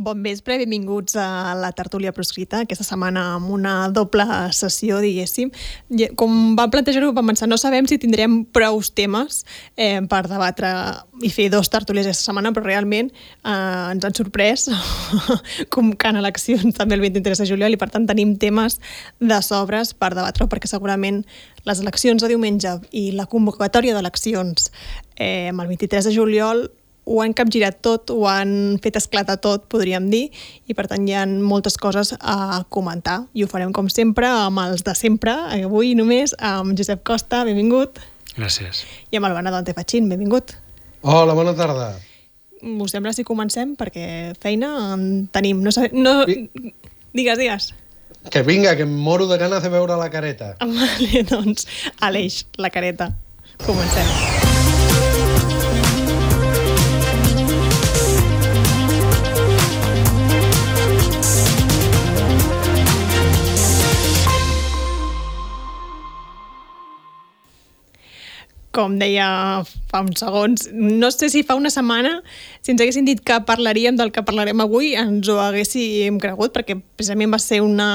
Bon vespre, benvinguts a la tertúlia proscrita, aquesta setmana amb una doble sessió, diguéssim. Com vam plantejar-ho, vam pensar, no sabem si tindrem prou temes eh, per debatre i fer dos tertúlies aquesta setmana, però realment eh, ens han sorprès convocant eleccions també el 23 de juliol i per tant tenim temes de sobres per debatre perquè segurament les eleccions de diumenge i la convocatòria d'eleccions eh, el 23 de juliol ho han capgirat tot, ho han fet esclatar tot, podríem dir, i per tant hi ha moltes coses a comentar. I ho farem com sempre amb els de sempre, avui només amb Josep Costa, benvingut. Gràcies. I amb el Benedante Fatxin, benvingut. Hola, bona tarda. Us sembla si comencem? Perquè feina en tenim. No, sabem, no... Digues, digues. Que vinga, que em moro de ganes de veure la careta. Vale, doncs, Aleix, la careta. Comencem. Com deia fa uns segons, no sé si fa una setmana, si ens haguessin dit que parlaríem del que parlarem avui, ens ho haguéssim cregut, perquè precisament va ser una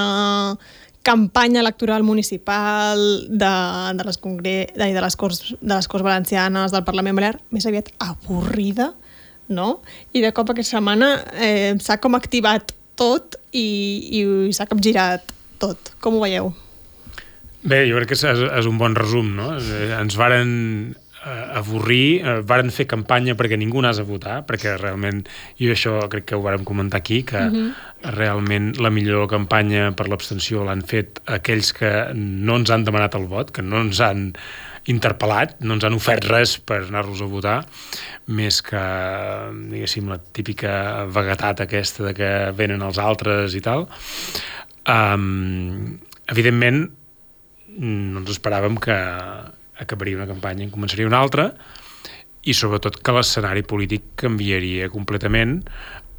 campanya electoral municipal de, de, les, congre de, de, les Corts, de les Corts Valencianes del Parlament Balear més aviat avorrida, no? I de cop aquesta setmana eh, s'ha com activat tot i, i s'ha capgirat tot. Com ho veieu? Bé, jo crec que és, és un bon resum, no? Ens varen eh, avorrir, eh, varen fer campanya perquè ningú n'has a votar, perquè realment, i això crec que ho vàrem comentar aquí, que uh mhm. -huh. realment la millor campanya per l'abstenció l'han fet aquells que no ens han demanat el vot, que no ens han interpel·lat, no ens han ofert res per anar-los a votar, més que, diguéssim, la típica vaguetat aquesta de que venen els altres i tal. Um, evidentment, no ens esperàvem que acabaria una campanya i en començaria una altra i sobretot que l'escenari polític canviaria completament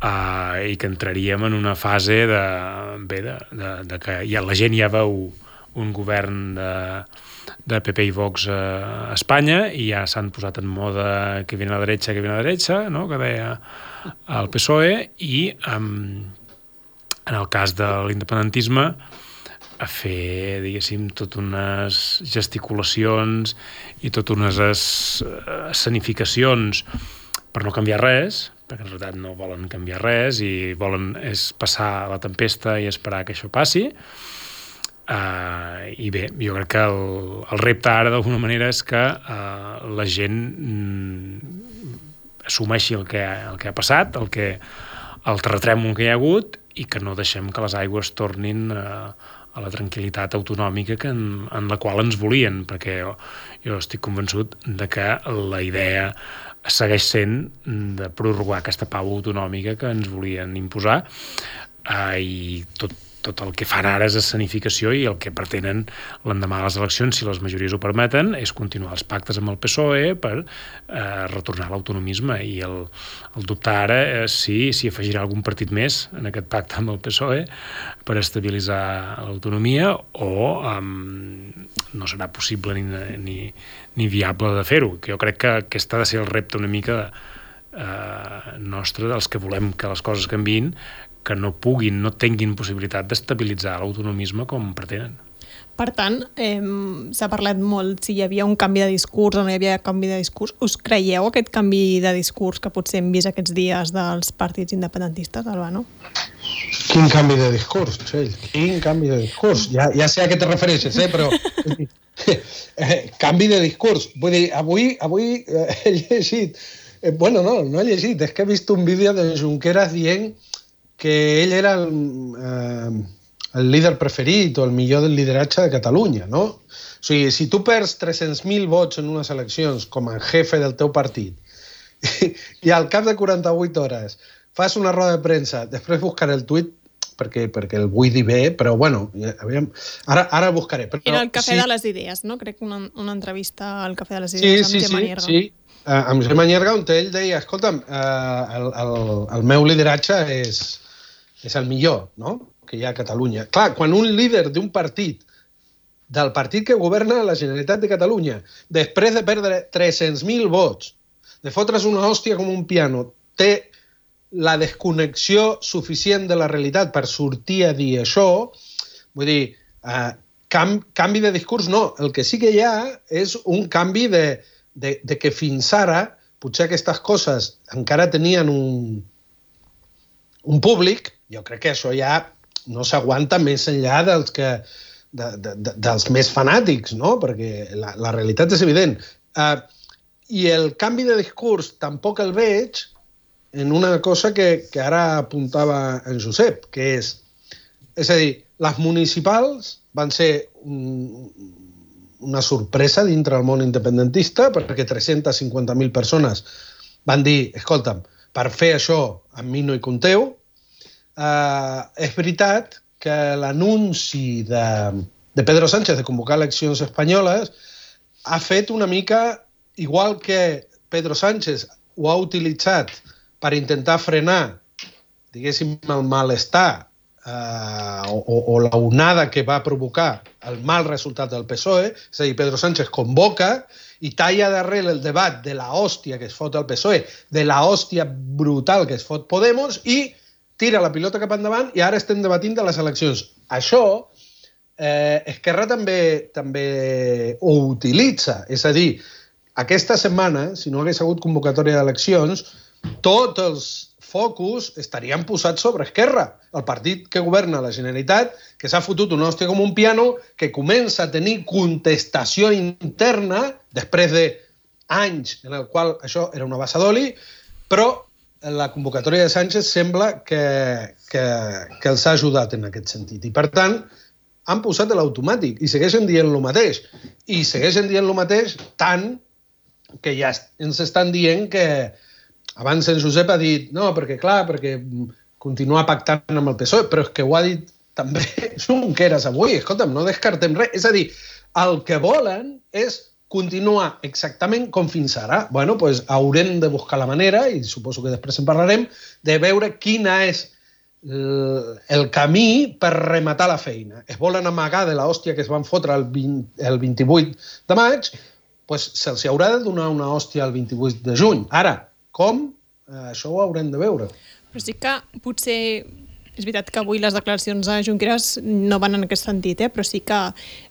eh, i que entraríem en una fase de, bé, de, de, de que ja, la gent ja veu un govern de, de PP i Vox a Espanya i ja s'han posat en moda que viene a la dreta, que viene a la dreta, no? que deia el PSOE i um, en el cas de l'independentisme a fer, diguéssim, tot unes gesticulacions i tot unes escenificacions per no canviar res, perquè en realitat no volen canviar res i volen és passar la tempesta i esperar que això passi. Uh, I bé, jo crec que el, el repte ara d'alguna manera és que uh, la gent mm, assumeixi el que, el que ha passat, el que el terratrèmol que hi ha hagut i que no deixem que les aigües tornin uh, a la tranquil·litat autonòmica que en, en la qual ens volien, perquè jo, jo estic convençut de que la idea segueix sent de prorrogar aquesta pau autonòmica que ens volien imposar eh, i tot, tot el que fan ara és escenificació i el que pretenen l'endemà de les eleccions, si les majories ho permeten, és continuar els pactes amb el PSOE per eh, retornar l'autonomisme. I el, el dubte ara és si, si afegirà algun partit més en aquest pacte amb el PSOE per estabilitzar l'autonomia o um, no serà possible ni, ni, ni viable de fer-ho, que jo crec que aquest ha de ser el repte una mica eh, nostre dels que volem que les coses canvin, que no puguin, no tinguin possibilitat d'estabilitzar l'autonomisme com pretenen. Per tant, eh, s'ha parlat molt si hi havia un canvi de discurs o no hi havia canvi de discurs. Us creieu aquest canvi de discurs que potser hem vist aquests dies dels partits independentistes, Albano? Quin canvi de discurs, Txell? Quin canvi de discurs? Ja, ja sé a què te refereixes, eh? però... eh, canvi de discurs. Vull dir, avui, avui eh, he llegit... Eh, bueno, no, no he llegit, és que he vist un vídeo de Junqueras dient que ell era el, eh, el líder preferit o el millor del lideratge de Catalunya, no? O sigui, si tu perds 300.000 vots en unes eleccions com a jefe del teu partit i, i al cap de 48 hores fas una roda de premsa, després buscaré el tuit perquè, perquè el vull dir bé, però bueno, aviam, ara, ara el buscaré. Però, Era el Cafè sí. de les Idees, no? Crec una, una entrevista al Cafè de les Idees sí, amb sí, Gemma Nierga. Sí, sí, uh, amb Gemma Nierga, on ell deia, escolta'm, uh, el, el, el meu lideratge és, és el millor no? que hi ha a Catalunya. Clar, quan un líder d'un partit, del partit que governa la Generalitat de Catalunya, després de perdre 300.000 vots, de fotre's una hòstia com un piano, té la desconnexió suficient de la realitat per sortir a dir això, vull dir, eh, cam, canvi de discurs no, el que sí que hi ha és un canvi de, de, de que fins ara potser aquestes coses encara tenien un, un públic, jo crec que això ja no s'aguanta més enllà dels que de, de, de, dels més fanàtics, no? perquè la, la realitat és evident. Uh, I el canvi de discurs tampoc el veig en una cosa que, que ara apuntava en Josep, que és, és a dir, les municipals van ser un, una sorpresa dintre del món independentista perquè 350.000 persones van dir, escolta'm, per fer això amb mi no hi compteu. Uh, és veritat que l'anunci de, de Pedro Sánchez de convocar eleccions espanyoles ha fet una mica, igual que Pedro Sánchez ho ha utilitzat per intentar frenar, diguéssim, el malestar eh, o, o la onada que va provocar el mal resultat del PSOE, és a dir, Pedro Sánchez convoca i talla darrere el debat de la hòstia que es fot el PSOE, de la hòstia brutal que es fot Podemos i tira la pilota cap endavant i ara estem debatint de les eleccions. Això eh, Esquerra també també ho utilitza. És a dir, aquesta setmana, si no hagués hagut convocatòria d'eleccions, tots els focus estarien posats sobre Esquerra, el partit que governa la Generalitat, que s'ha fotut una hòstia com un piano, que comença a tenir contestació interna després de anys en el qual això era una bassa d'oli, però la convocatòria de Sánchez sembla que, que, que els ha ajudat en aquest sentit. I, per tant, han posat l'automàtic i segueixen dient el mateix. I segueixen dient el mateix tant que ja ens estan dient que abans en Josep ha dit no, perquè clar, perquè continua pactant amb el PSOE, però és que ho ha dit també Junqueras avui. Escolta'm, no descartem res. És a dir, el que volen és continua exactament com fins ara. bueno, pues haurem de buscar la manera, i suposo que després en parlarem, de veure quina és el, camí per rematar la feina. Es volen amagar de la que es van fotre el, 20, el 28 de maig, pues se'ls haurà de donar una hòstia el 28 de juny. Ara, com? Eh, això ho haurem de veure. Però sí que potser és veritat que avui les declaracions de Junqueras no van en aquest sentit, eh? però sí que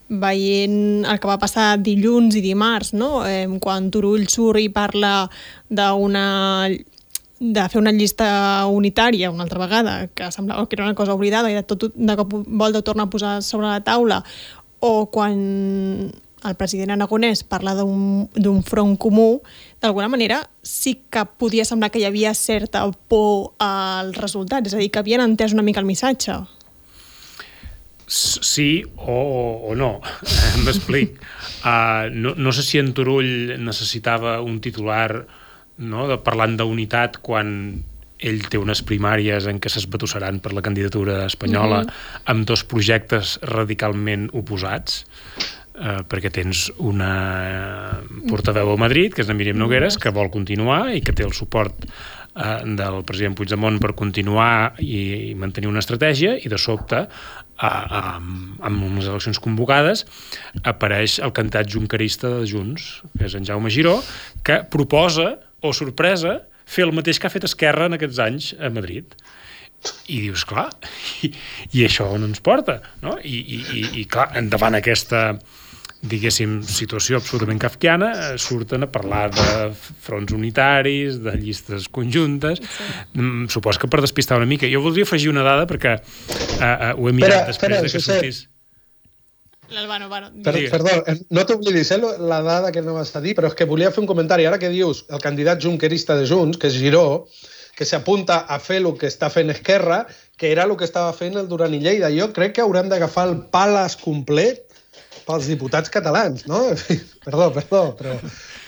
veient el que va passar dilluns i dimarts, no? eh, quan Turull surt i parla d'una de fer una llista unitària una altra vegada, que semblava que era una cosa oblidada i de, tot, de cop vol de tornar a posar sobre la taula, o quan el president aragonès parla d'un front comú, d'alguna manera sí que podia semblar que hi havia certa por al resultat, és a dir, que havien entès una mica el missatge. Sí o, o no, m'explic. Uh, no, no sé si en Turull necessitava un titular no, de, parlant d'unitat quan ell té unes primàries en què s'esbatussaran per la candidatura espanyola mm -hmm. amb dos projectes radicalment oposats eh, perquè tens una portaveu a Madrid, que és la Míriam Nogueres, que vol continuar i que té el suport eh, del president Puigdemont per continuar i, i mantenir una estratègia i de sobte a, amb unes eleccions convocades apareix el cantat juncarista de Junts, que és en Jaume Giró, que proposa, o sorpresa, fer el mateix que ha fet Esquerra en aquests anys a Madrid. I dius, clar, i, i això on ens porta? No? I, i, i, i clar, endavant aquesta, diguéssim, situació absolutament kafkiana, eh, surten a parlar de fronts unitaris, de llistes conjuntes, sí. Mm, supos que per despistar una mica. Jo voldria afegir una dada perquè uh, uh, ho he mirat però, després però, de que sortís... L'Albano, bueno, per, perdó, no t'oblidis eh, la dada que no vas a dir, però és que volia fer un comentari. Ara que dius el candidat junquerista de Junts, que és Giró, que s'apunta a fer el que està fent Esquerra, que era el que estava fent el Duran i Lleida. Jo crec que haurem d'agafar el pales complet pels diputats catalans, no? perdó, perdó, però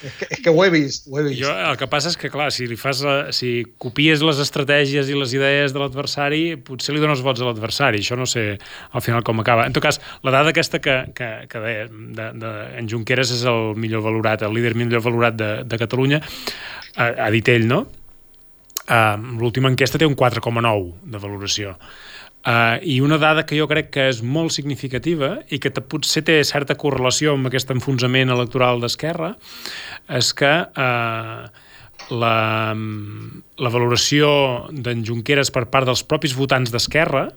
és que, és que ho he vist, ho he vist. Jo, el que passa és que, clar, si li fas la, si copies les estratègies i les idees de l'adversari, potser li dones vots a l'adversari. Això no sé al final com acaba. En tot cas, la dada aquesta que, que, que deia, de, de, en Junqueras és el millor valorat, el líder millor valorat de, de Catalunya, ha, ha dit ell, no? Uh, L'última enquesta té un 4,9 de valoració. Uh, I una dada que jo crec que és molt significativa i que potser té certa correlació amb aquest enfonsament electoral d'Esquerra és que uh, la, la valoració d'en Junqueras per part dels propis votants d'Esquerra,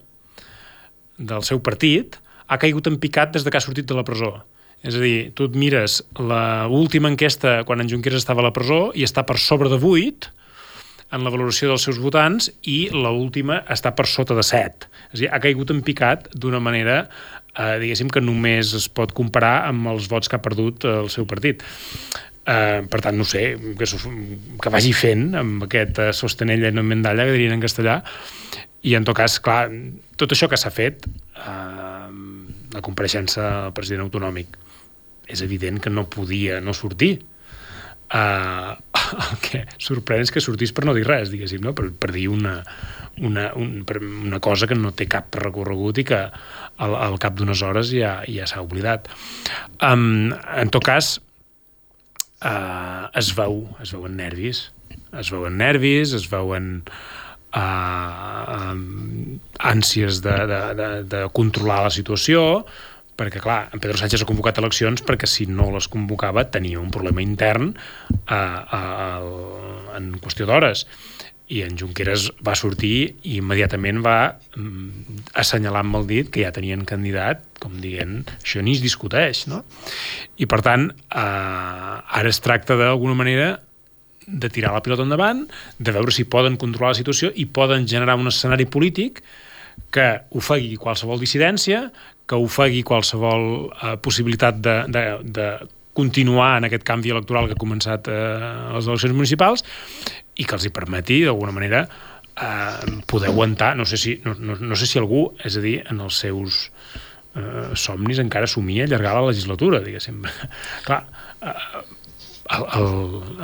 del seu partit, ha caigut en picat des de que ha sortit de la presó. És a dir, tu et mires l'última enquesta quan en Junqueras estava a la presó i està per sobre de 8 en la valoració dels seus votants i l última està per sota de 7. És a dir, ha caigut en picat d'una manera eh, diguéssim que només es pot comparar amb els vots que ha perdut el seu partit. Uh, per tant, no sé, que, que vagi fent amb aquest uh, sostenella no mendalla, que dirien en castellà, i en tot cas, clar, tot això que s'ha fet, uh, la compareixença del president autonòmic, és evident que no podia no sortir. Uh, el que sorprèn és que sortís per no dir res, diguéssim, no? per, per dir una, una, un, per una cosa que no té cap recorregut i que al, al cap d'unes hores ja, ja s'ha oblidat. Um, en tot cas, uh, es veu, es veuen nervis, es veuen nervis, es veuen uh, um, ànsies de, de, de, de controlar la situació, perquè, clar, en Pedro Sánchez ha convocat eleccions perquè si no les convocava tenia un problema intern uh, uh, en qüestió d'hores i en Junqueras va sortir i immediatament va mm, assenyalar amb el dit que ja tenien candidat, com dient, això ni es discuteix, no? I per tant, eh, ara es tracta d'alguna manera de tirar la pilota endavant, de veure si poden controlar la situació i poden generar un escenari polític que ofegui qualsevol dissidència, que ofegui qualsevol eh, possibilitat de, de, de continuar en aquest canvi electoral que ha començat eh, a les eleccions municipals i que els hi permeti, d'alguna manera, eh, poder aguantar, no sé, si, no, no, no sé si algú, és a dir, en els seus eh, somnis encara somia allargar la legislatura, diguéssim. Clar, eh, el, el,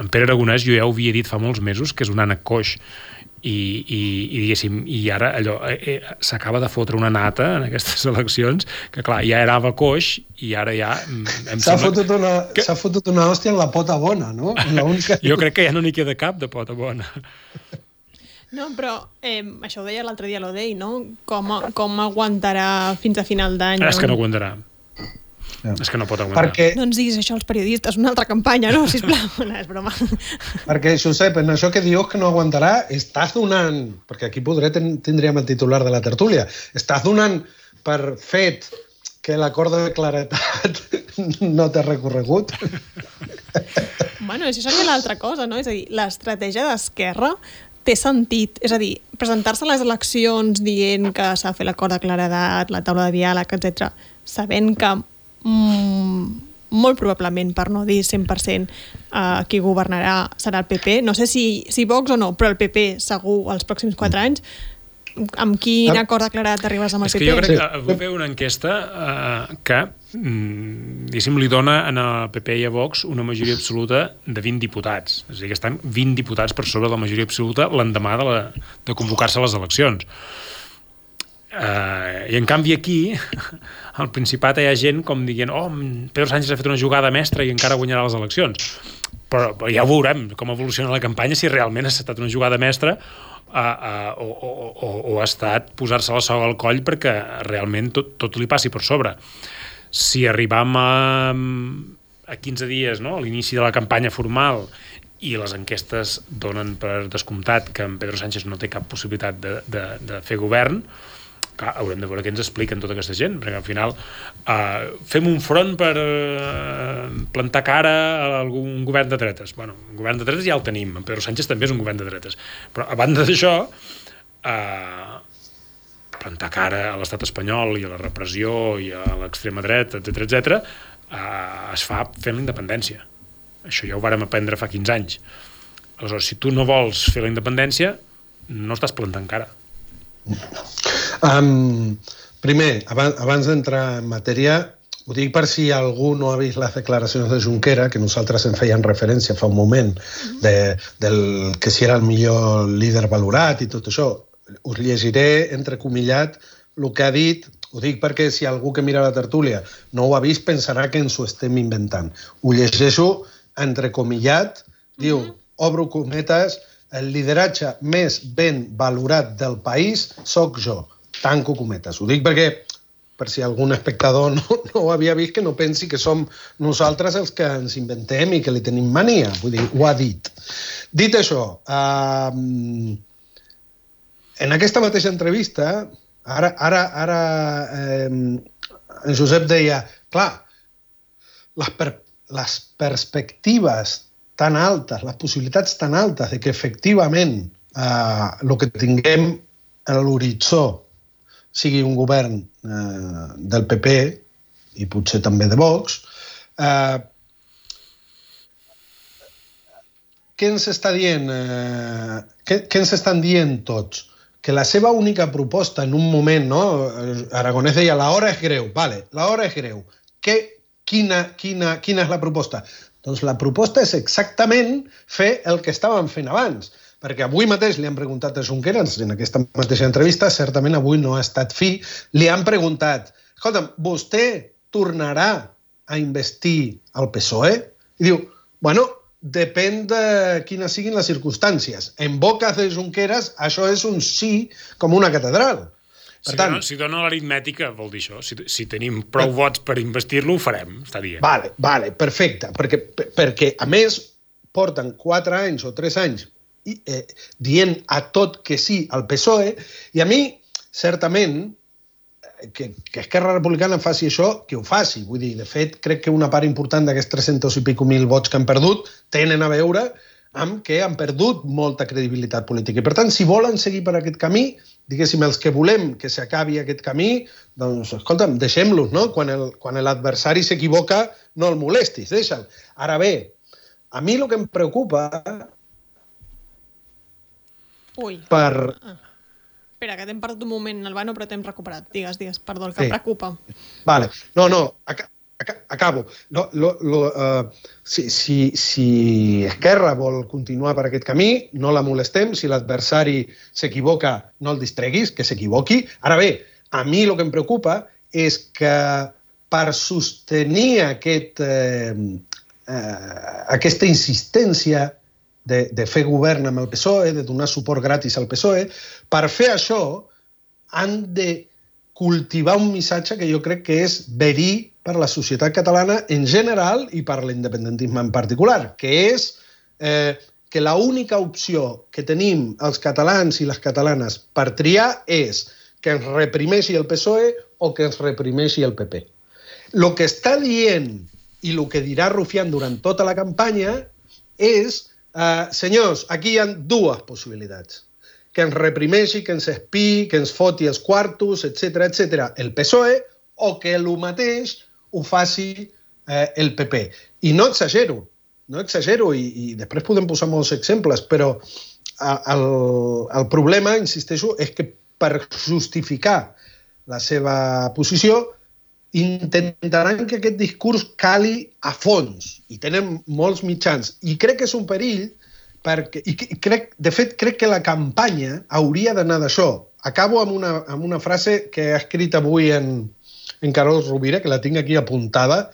en Pere Aragonès jo ja ho havia dit fa molts mesos que és un ànec coix i, i, i diguéssim, i ara allò eh, eh, s'acaba de fotre una nata en aquestes eleccions, que clar, ja era coix i ara ja... Mm, s'ha fotut, una, que... fotut una hòstia en la pota bona, no? La única... jo crec que ja no n'hi queda cap de pota bona. No, però eh, això ho deia l'altre dia l'Odei, no? Com, com aguantarà fins a final d'any? És que no aguantarà. Ja. És que no pot aguantar. Perquè... No ens diguis això als periodistes, una altra campanya, no? Sisplau, no, és broma. Perquè, Josep, en això que dius que no aguantarà, estàs donant, perquè aquí podré ten, tindríem el titular de la tertúlia, estàs donant per fet que l'acord de claretat no té recorregut? Bueno, això seria l'altra cosa, no? És a dir, l'estratègia d'Esquerra té sentit. És a dir, presentar-se a les eleccions dient que s'ha fet l'acord de claredat, la taula de diàleg, etc, sabent que mm, molt probablement, per no dir 100%, eh, qui governarà serà el PP. No sé si, si Vox o no, però el PP segur els pròxims 4 anys amb quin acord declarat arribes amb el PP? És que jo crec que vull fer una enquesta eh, que mm, diguéssim, li dona en el PP i a Vox una majoria absoluta de 20 diputats. És a dir, que estan 20 diputats per sobre de la majoria absoluta l'endemà de, la, de convocar-se a les eleccions. Uh, I en canvi aquí, al Principat hi ha gent com dient oh, Pedro Sánchez ha fet una jugada mestra i encara guanyarà les eleccions. Però, ja veurem com evoluciona la campanya, si realment ha estat una jugada mestra uh, uh, o, o, o, o ha estat posar-se la soga al coll perquè realment tot, tot li passi per sobre. Si arribam a, a 15 dies, no? a l'inici de la campanya formal, i les enquestes donen per descomptat que en Pedro Sánchez no té cap possibilitat de, de, de fer govern, clar, haurem de veure què ens expliquen tota aquesta gent, perquè al final uh, fem un front per uh, plantar cara a algun govern de dretes. Bueno, un govern de dretes ja el tenim, en Pedro Sánchez també és un govern de dretes. Però a banda d'això, uh, plantar cara a l'estat espanyol i a la repressió i a l'extrema dreta, etc etc, uh, es fa fent la independència. Això ja ho vàrem aprendre fa 15 anys. Aleshores, si tu no vols fer la independència, no estàs plantant cara. Um, primer, abans, abans d'entrar en matèria, ho dic per si algú no ha vist les declaracions de Junquera, que nosaltres en feien referència fa un moment, de, del que si era el millor líder valorat i tot això. Us llegiré, entrecomillat, el que ha dit, ho dic perquè si algú que mira la tertúlia no ho ha vist pensarà que ens ho estem inventant. Ho llegeixo entrecomillat, diu, obro cometes, el lideratge més ben valorat del país sóc jo tanco cometes. Ho dic perquè per si algun espectador no, no ho havia vist, que no pensi que som nosaltres els que ens inventem i que li tenim mania. Vull dir, ho ha dit. Dit això, eh, en aquesta mateixa entrevista, ara, ara, ara eh, en Josep deia, clar, les, per, les perspectives tan altes, les possibilitats tan altes de que efectivament eh, el que tinguem a l'horitzó sigui un govern eh, del PP i potser també de Vox, eh, què ens està dient? Eh, què, què ens estan dient tots? Que la seva única proposta en un moment, no? Aragonès deia, la hora és greu. Vale, la hora és greu. Què, quina, quina, quina és la proposta? Doncs la proposta és exactament fer el que estàvem fent abans perquè avui mateix li han preguntat a Junqueras en aquesta mateixa entrevista, certament avui no ha estat fi, li han preguntat escolta'm, vostè tornarà a investir al PSOE? I diu, bueno, depèn de quines siguin les circumstàncies. En boca de Junqueras això és un sí com una catedral. Per si, tant, dona, si dona l'aritmètica, vol dir això. Si, si tenim prou eh, vots per investir-lo, ho farem, està dient. Vale, vale, perfecte. Perquè, perquè, a més, porten 4 anys o 3 anys eh, dient a tot que sí al PSOE, i a mi, certament, eh, que, que Esquerra Republicana faci això, que ho faci. Vull dir, de fet, crec que una part important d'aquests 300 i pico mil vots que han perdut tenen a veure amb que han perdut molta credibilitat política. I, per tant, si volen seguir per aquest camí, diguéssim, els que volem que s'acabi aquest camí, doncs, escolta'm, deixem-los, no? Quan l'adversari s'equivoca, no el molestis, deixa'l. Ara bé, a mi el que em preocupa Ui. Per... Ah. Espera, que t'hem perdut un moment, Albano, però t'hem recuperat. Digues, digues, perdó, el que sí. em preocupa. Vale. No, no, ac ac acabo. Lo, lo, lo, uh, si, si, si Esquerra vol continuar per aquest camí, no la molestem. Si l'adversari s'equivoca, no el distreguis, que s'equivoqui. Ara bé, a mi el que em preocupa és que per sostenir aquest, eh, eh, aquesta insistència de, de fer govern amb el PSOE, de donar suport gratis al PSOE. Per fer això han de cultivar un missatge que jo crec que és verí per la societat catalana en general i per l'independentisme en particular, que és eh, que la única opció que tenim els catalans i les catalanes per triar és que ens reprimeixi el PSOE o que ens reprimeixi el PP. El que està dient i el que dirà Rufián durant tota la campanya és Uh, senyors, aquí hi ha dues possibilitats. Que ens reprimeixi, que ens espí, que ens foti els quartos, etc etc el PSOE, o que el mateix ho faci eh, el PP. I no exagero, no exagero, i, i després podem posar molts exemples, però el, el problema, insisteixo, és que per justificar la seva posició intentaran que aquest discurs cali a fons i tenen molts mitjans. I crec que és un perill perquè, i crec, de fet, crec que la campanya hauria d'anar d'això. Acabo amb una, amb una frase que ha escrit avui en, en Carol Rovira, que la tinc aquí apuntada,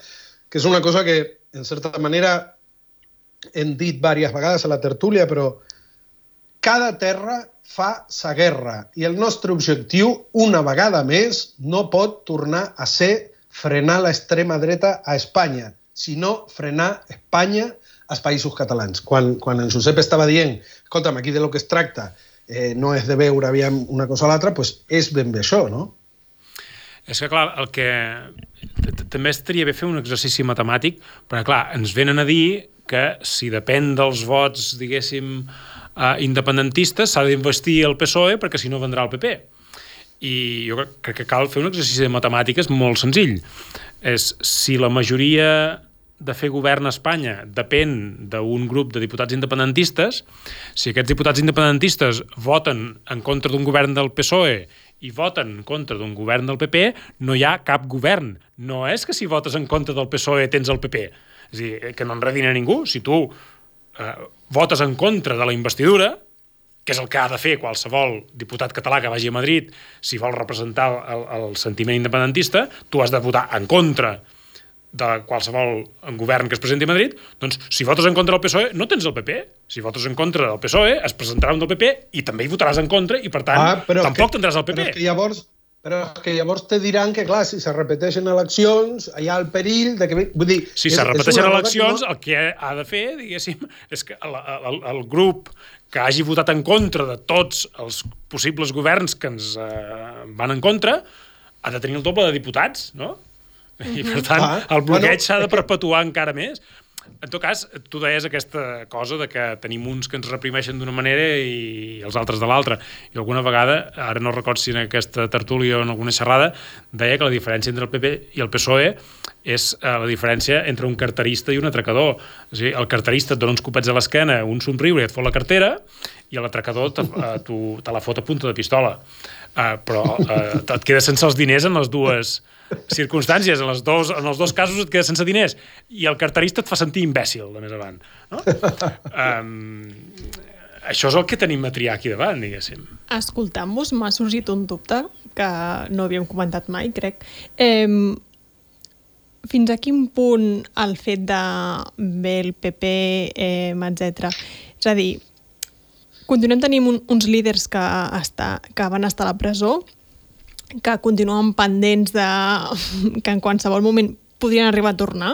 que és una cosa que, en certa manera, hem dit diverses vegades a la tertúlia, però cada terra fa sa guerra i el nostre objectiu, una vegada més, no pot tornar a ser frenar l'extrema dreta a Espanya, sinó frenar Espanya als països catalans. Quan, quan en Josep estava dient, escolta'm, aquí de lo que es tracta eh, no és de veure aviam una cosa o l'altra, doncs és ben bé això, no? És que, clar, el que... També estaria bé fer un exercici matemàtic, perquè, clar, ens venen a dir que si depèn dels vots, diguéssim, eh, independentistes, s'ha d'investir el PSOE perquè si no vendrà el PP. I jo crec que cal fer un exercici de matemàtiques molt senzill. És si la majoria de fer govern a Espanya depèn d'un grup de diputats independentistes, si aquests diputats independentistes voten en contra d'un govern del PSOE i voten en contra d'un govern del PP, no hi ha cap govern. No és que si votes en contra del PSOE tens el PP. És dir, que no enredin a ningú. Si tu eh, votes en contra de la investidura, que és el que ha de fer qualsevol diputat català que vagi a Madrid si vol representar el, el sentiment independentista, tu has de votar en contra de qualsevol govern que es presenti a Madrid, doncs si votes en contra del PSOE no tens el PP. Si votes en contra del PSOE es presentarà un del PP i també hi votaràs en contra i per tant ah, tampoc que, tindràs el PP. Però és que llavors, Però és que llavors te diran que, clar, si se repeteixen eleccions, hi ha el perill de que... Vull dir, si se repeteixen eleccions, que el que ha de fer, diguéssim, és que el, el, el grup que hagi votat en contra de tots els possibles governs que ens eh, van en contra ha de tenir el doble de diputats, no? I, per tant, Ah, el bloqueig bueno, s'ha de perpetuar encara més. En tot cas, tu deies aquesta cosa de que tenim uns que ens reprimeixen d'una manera i els altres de l'altra. I alguna vegada, ara no record si en aquesta tertúlia o en alguna xerrada, deia que la diferència entre el PP i el PSOE és eh, la diferència entre un carterista i un atracador. És a dir, el carterista et dona uns copets a l'esquena, un somriure i et fot la cartera, i l'atracador te, eh, te la fot a punta de pistola. Uh, però uh, et quedes sense els diners en les dues circumstàncies. En, les dos, en els dos casos et quedes sense diners. I el carterista et fa sentir imbècil, de més avant. No? Um, això és el que tenim a triar aquí davant, diguéssim. Escoltant-vos m'ha sorgit un dubte que no havíem comentat mai, crec. Eh, fins a quin punt el fet de bé el PP, eh, etc. És a dir, continuem tenint un, uns líders que, està, que van estar a la presó, que continuen pendents de que en qualsevol moment podrien arribar a tornar,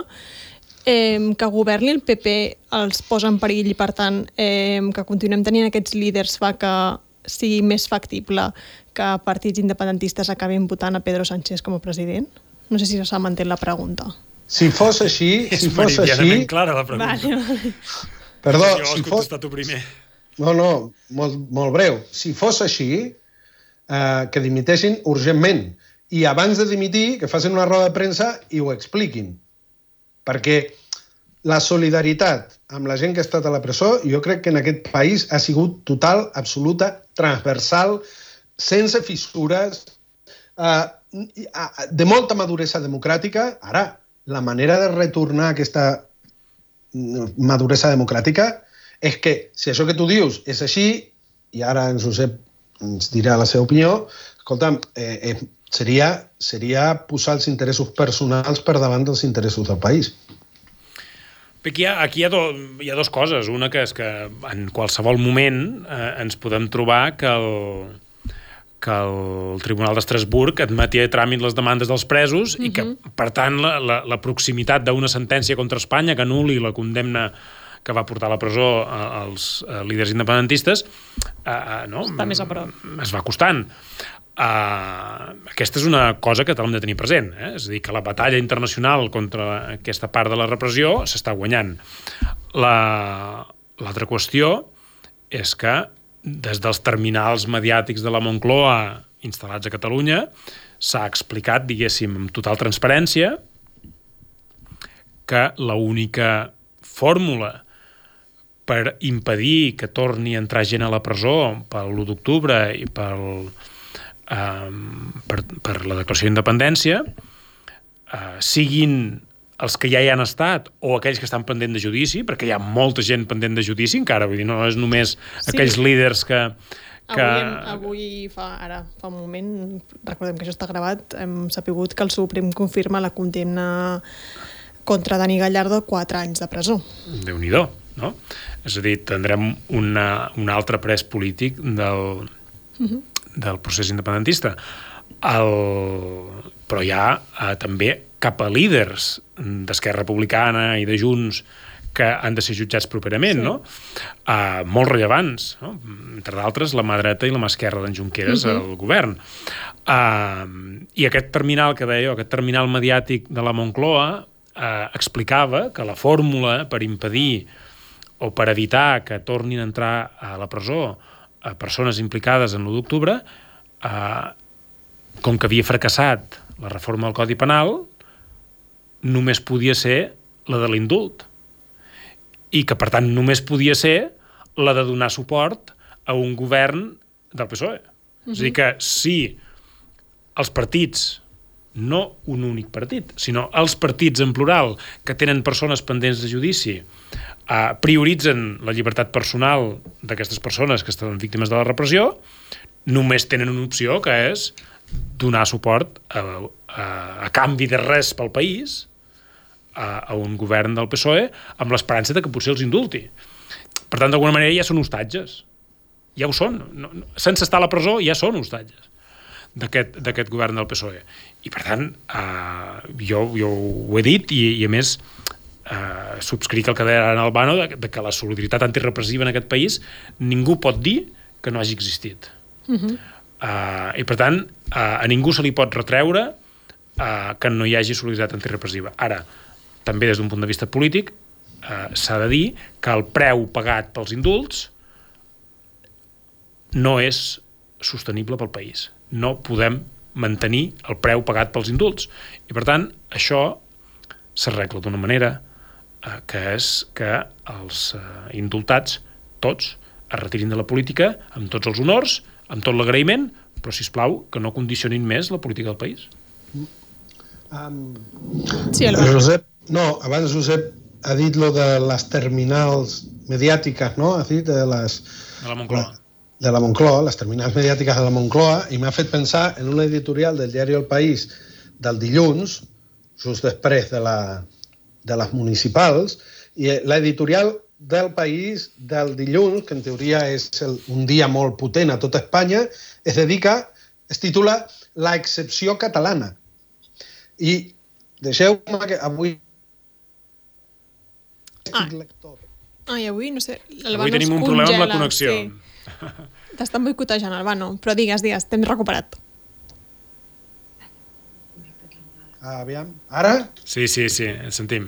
eh, que governi el PP els posa en perill i, per tant, eh, que continuem tenint aquests líders fa que sigui més factible que partits independentistes acabin votant a Pedro Sánchez com a president? No sé si s'ha manté la pregunta. Si fos així, És si fos així... clara la pregunta. Vale, vale. Perdó, si fos... tu primer. No, no, molt, molt breu. Si fos així, eh, que dimiteixin urgentment. I abans de dimitir, que facin una roda de premsa i ho expliquin. Perquè la solidaritat amb la gent que ha estat a la presó, jo crec que en aquest país ha sigut total, absoluta, transversal, sense fissures, eh, de molta maduresa democràtica. Ara, la manera de retornar aquesta maduresa democràtica és que si això que tu dius és així, i ara en Josep ens dirà la seva opinió, escolta'm, eh, eh, seria, seria posar els interessos personals per davant dels interessos del país. Aquí hi ha, aquí hi ha, do, hi ha dues coses. Una que és que en qualsevol moment eh, ens podem trobar que el, que el Tribunal d'Estrasburg admetia a tràmit les demandes dels presos uh -huh. i que, per tant, la, la, la proximitat d'una sentència contra Espanya que anul·li la condemna que va portar a la presó a- als eh, líders independentistes eh, eh, no? Està més a prop. es va costant. Uh, aquesta és una cosa que l'hem de tenir present, eh? és a dir, que la batalla internacional contra aquesta part de la repressió s'està guanyant. La- L'altra qüestió és que des dels terminals mediàtics de la Moncloa instal·lats a Catalunya s'ha explicat, diguéssim, amb total transparència que l'única fórmula per impedir que torni a entrar gent a la presó per l'1 d'octubre i pel, um, per, per la declaració d'independència uh, siguin els que ja hi han estat o aquells que estan pendent de judici, perquè hi ha molta gent pendent de judici encara, vull dir, no és només Sí. aquells líders que... que... Avui, avui fa, ara, fa un moment, recordem que això està gravat, hem sapigut que el Suprem confirma la condemna contra Dani Gallardo 4 anys de presó. déu nhi no? És a dir, tindrem una, un altre pres polític del, uh -huh. del procés independentista. El, però hi ha eh, també cap a líders d'Esquerra Republicana i de Junts que han de ser jutjats properament, sí. no? Uh, molt rellevants, no? entre d'altres la mà dreta i la mà esquerra d'en Junqueras uh -huh. al govern. Uh, I aquest terminal que deia, aquest terminal mediàtic de la Moncloa uh, explicava que la fórmula per impedir o per evitar que tornin a entrar a la presó a persones implicades en l'1 d'octubre, eh, com que havia fracassat la reforma del Codi Penal, només podia ser la de l'indult. I que, per tant, només podia ser la de donar suport a un govern del PSOE. Uh -huh. És a dir, que si els partits no un únic partit, sinó els partits en plural que tenen persones pendents de judici eh, prioritzen la llibertat personal d'aquestes persones que estan víctimes de la repressió, només tenen una opció que és donar suport a, a, a canvi de res pel país a, a un govern del PSOE amb l'esperança de que potser els indulti. Per tant, d'alguna manera ja són hostatges. Ja ho són. No, no, sense estar a la presó ja són hostatges. D'aquest govern del PSOE. I, per tant, eh, jo, jo ho he dit i, i a més, eh, subscric el que deia en Albano de, de que la solidaritat antirepressiva en aquest país ningú pot dir que no hagi existit. Uh -huh. uh, I, per tant, uh, a ningú se li pot retreure uh, que no hi hagi solidaritat antirepressiva. Ara, també des d'un punt de vista polític, uh, s'ha de dir que el preu pagat pels indults no és sostenible pel país. No podem mantenir el preu pagat pels indults. I, per tant, això s'arregla d'una manera eh, que és que els eh, indultats, tots, es retirin de la política amb tots els honors, amb tot l'agraïment, però, si plau que no condicionin més la política del país. Um, sí, Josep, no, abans Josep ha dit lo de les terminals mediàtiques, no? Ha dit de les... De la Moncloa. De la Moncloa, les terminals mediàtiques de la Moncloa, i m'ha fet pensar en una editorial del diari El País del dilluns, just després de, la, de les municipals, i l'editorial del país del dilluns, que en teoria és el, un dia molt potent a tota Espanya, es dedica, es titula La excepció catalana. I deixeu-me que avui... Ah. Ai, avui, no sé... Avui tenim un problema amb la connexió. Sí. T'estan boicotejant, Albano, però digues, digues, t'hem recuperat. Ah, aviam. Ara? Sí, sí, sí, sentim.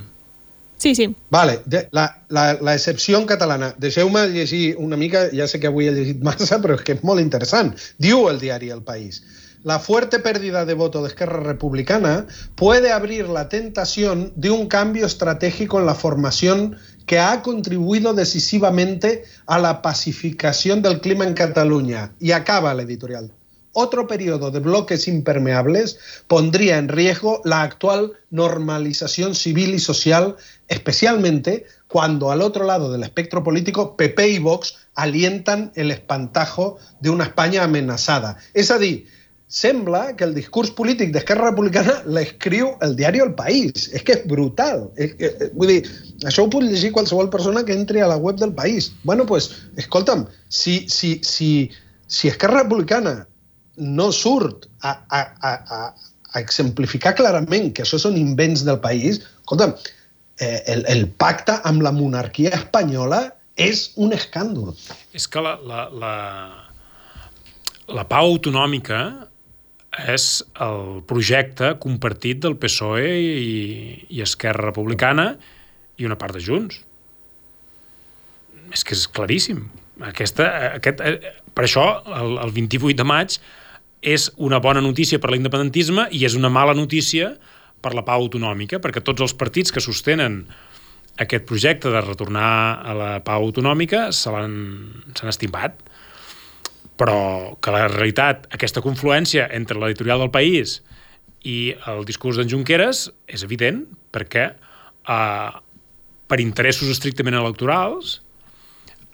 Sí, sí. Vale, de, la, la, la excepció en catalana. Deixeu-me llegir una mica, ja sé que avui he llegit massa, però és que és molt interessant. Diu el diari El País. La fuerte pérdida de voto de Esquerra Republicana puede abrir la tentación de un cambio estratégico en la formación que ha contribuido decisivamente a la pacificación del clima en Cataluña. Y acaba la editorial otro periodo de bloques impermeables pondría en riesgo la actual normalización civil y social, especialmente cuando al otro lado del espectro político PP y Vox alientan el espantajo de una España amenazada. A dir, sembla que el discurs polític d'Esquerra Republicana l'escriu el diari El País. És que és brutal. És, és, eh, vull dir, això ho pot llegir qualsevol persona que entri a la web del País. Bueno, pues, escolta'm, si, si, si, si Esquerra Republicana no surt a, a, a, a exemplificar clarament que això són invents del país, escolta, eh, el, el pacte amb la monarquia espanyola és un escàndol. És que la, la, la, la pau autonòmica és el projecte compartit del PSOE i, i Esquerra Republicana i una part de Junts. És que és claríssim. Aquesta, aquest, eh, per això, el, el 28 de maig, és una bona notícia per l'independentisme i és una mala notícia per la pau autonòmica, perquè tots els partits que sostenen aquest projecte de retornar a la pau autonòmica se l'han estimat. Però que la realitat, aquesta confluència entre l'editorial del País i el discurs d'en Junqueras és evident, perquè eh, per interessos estrictament electorals,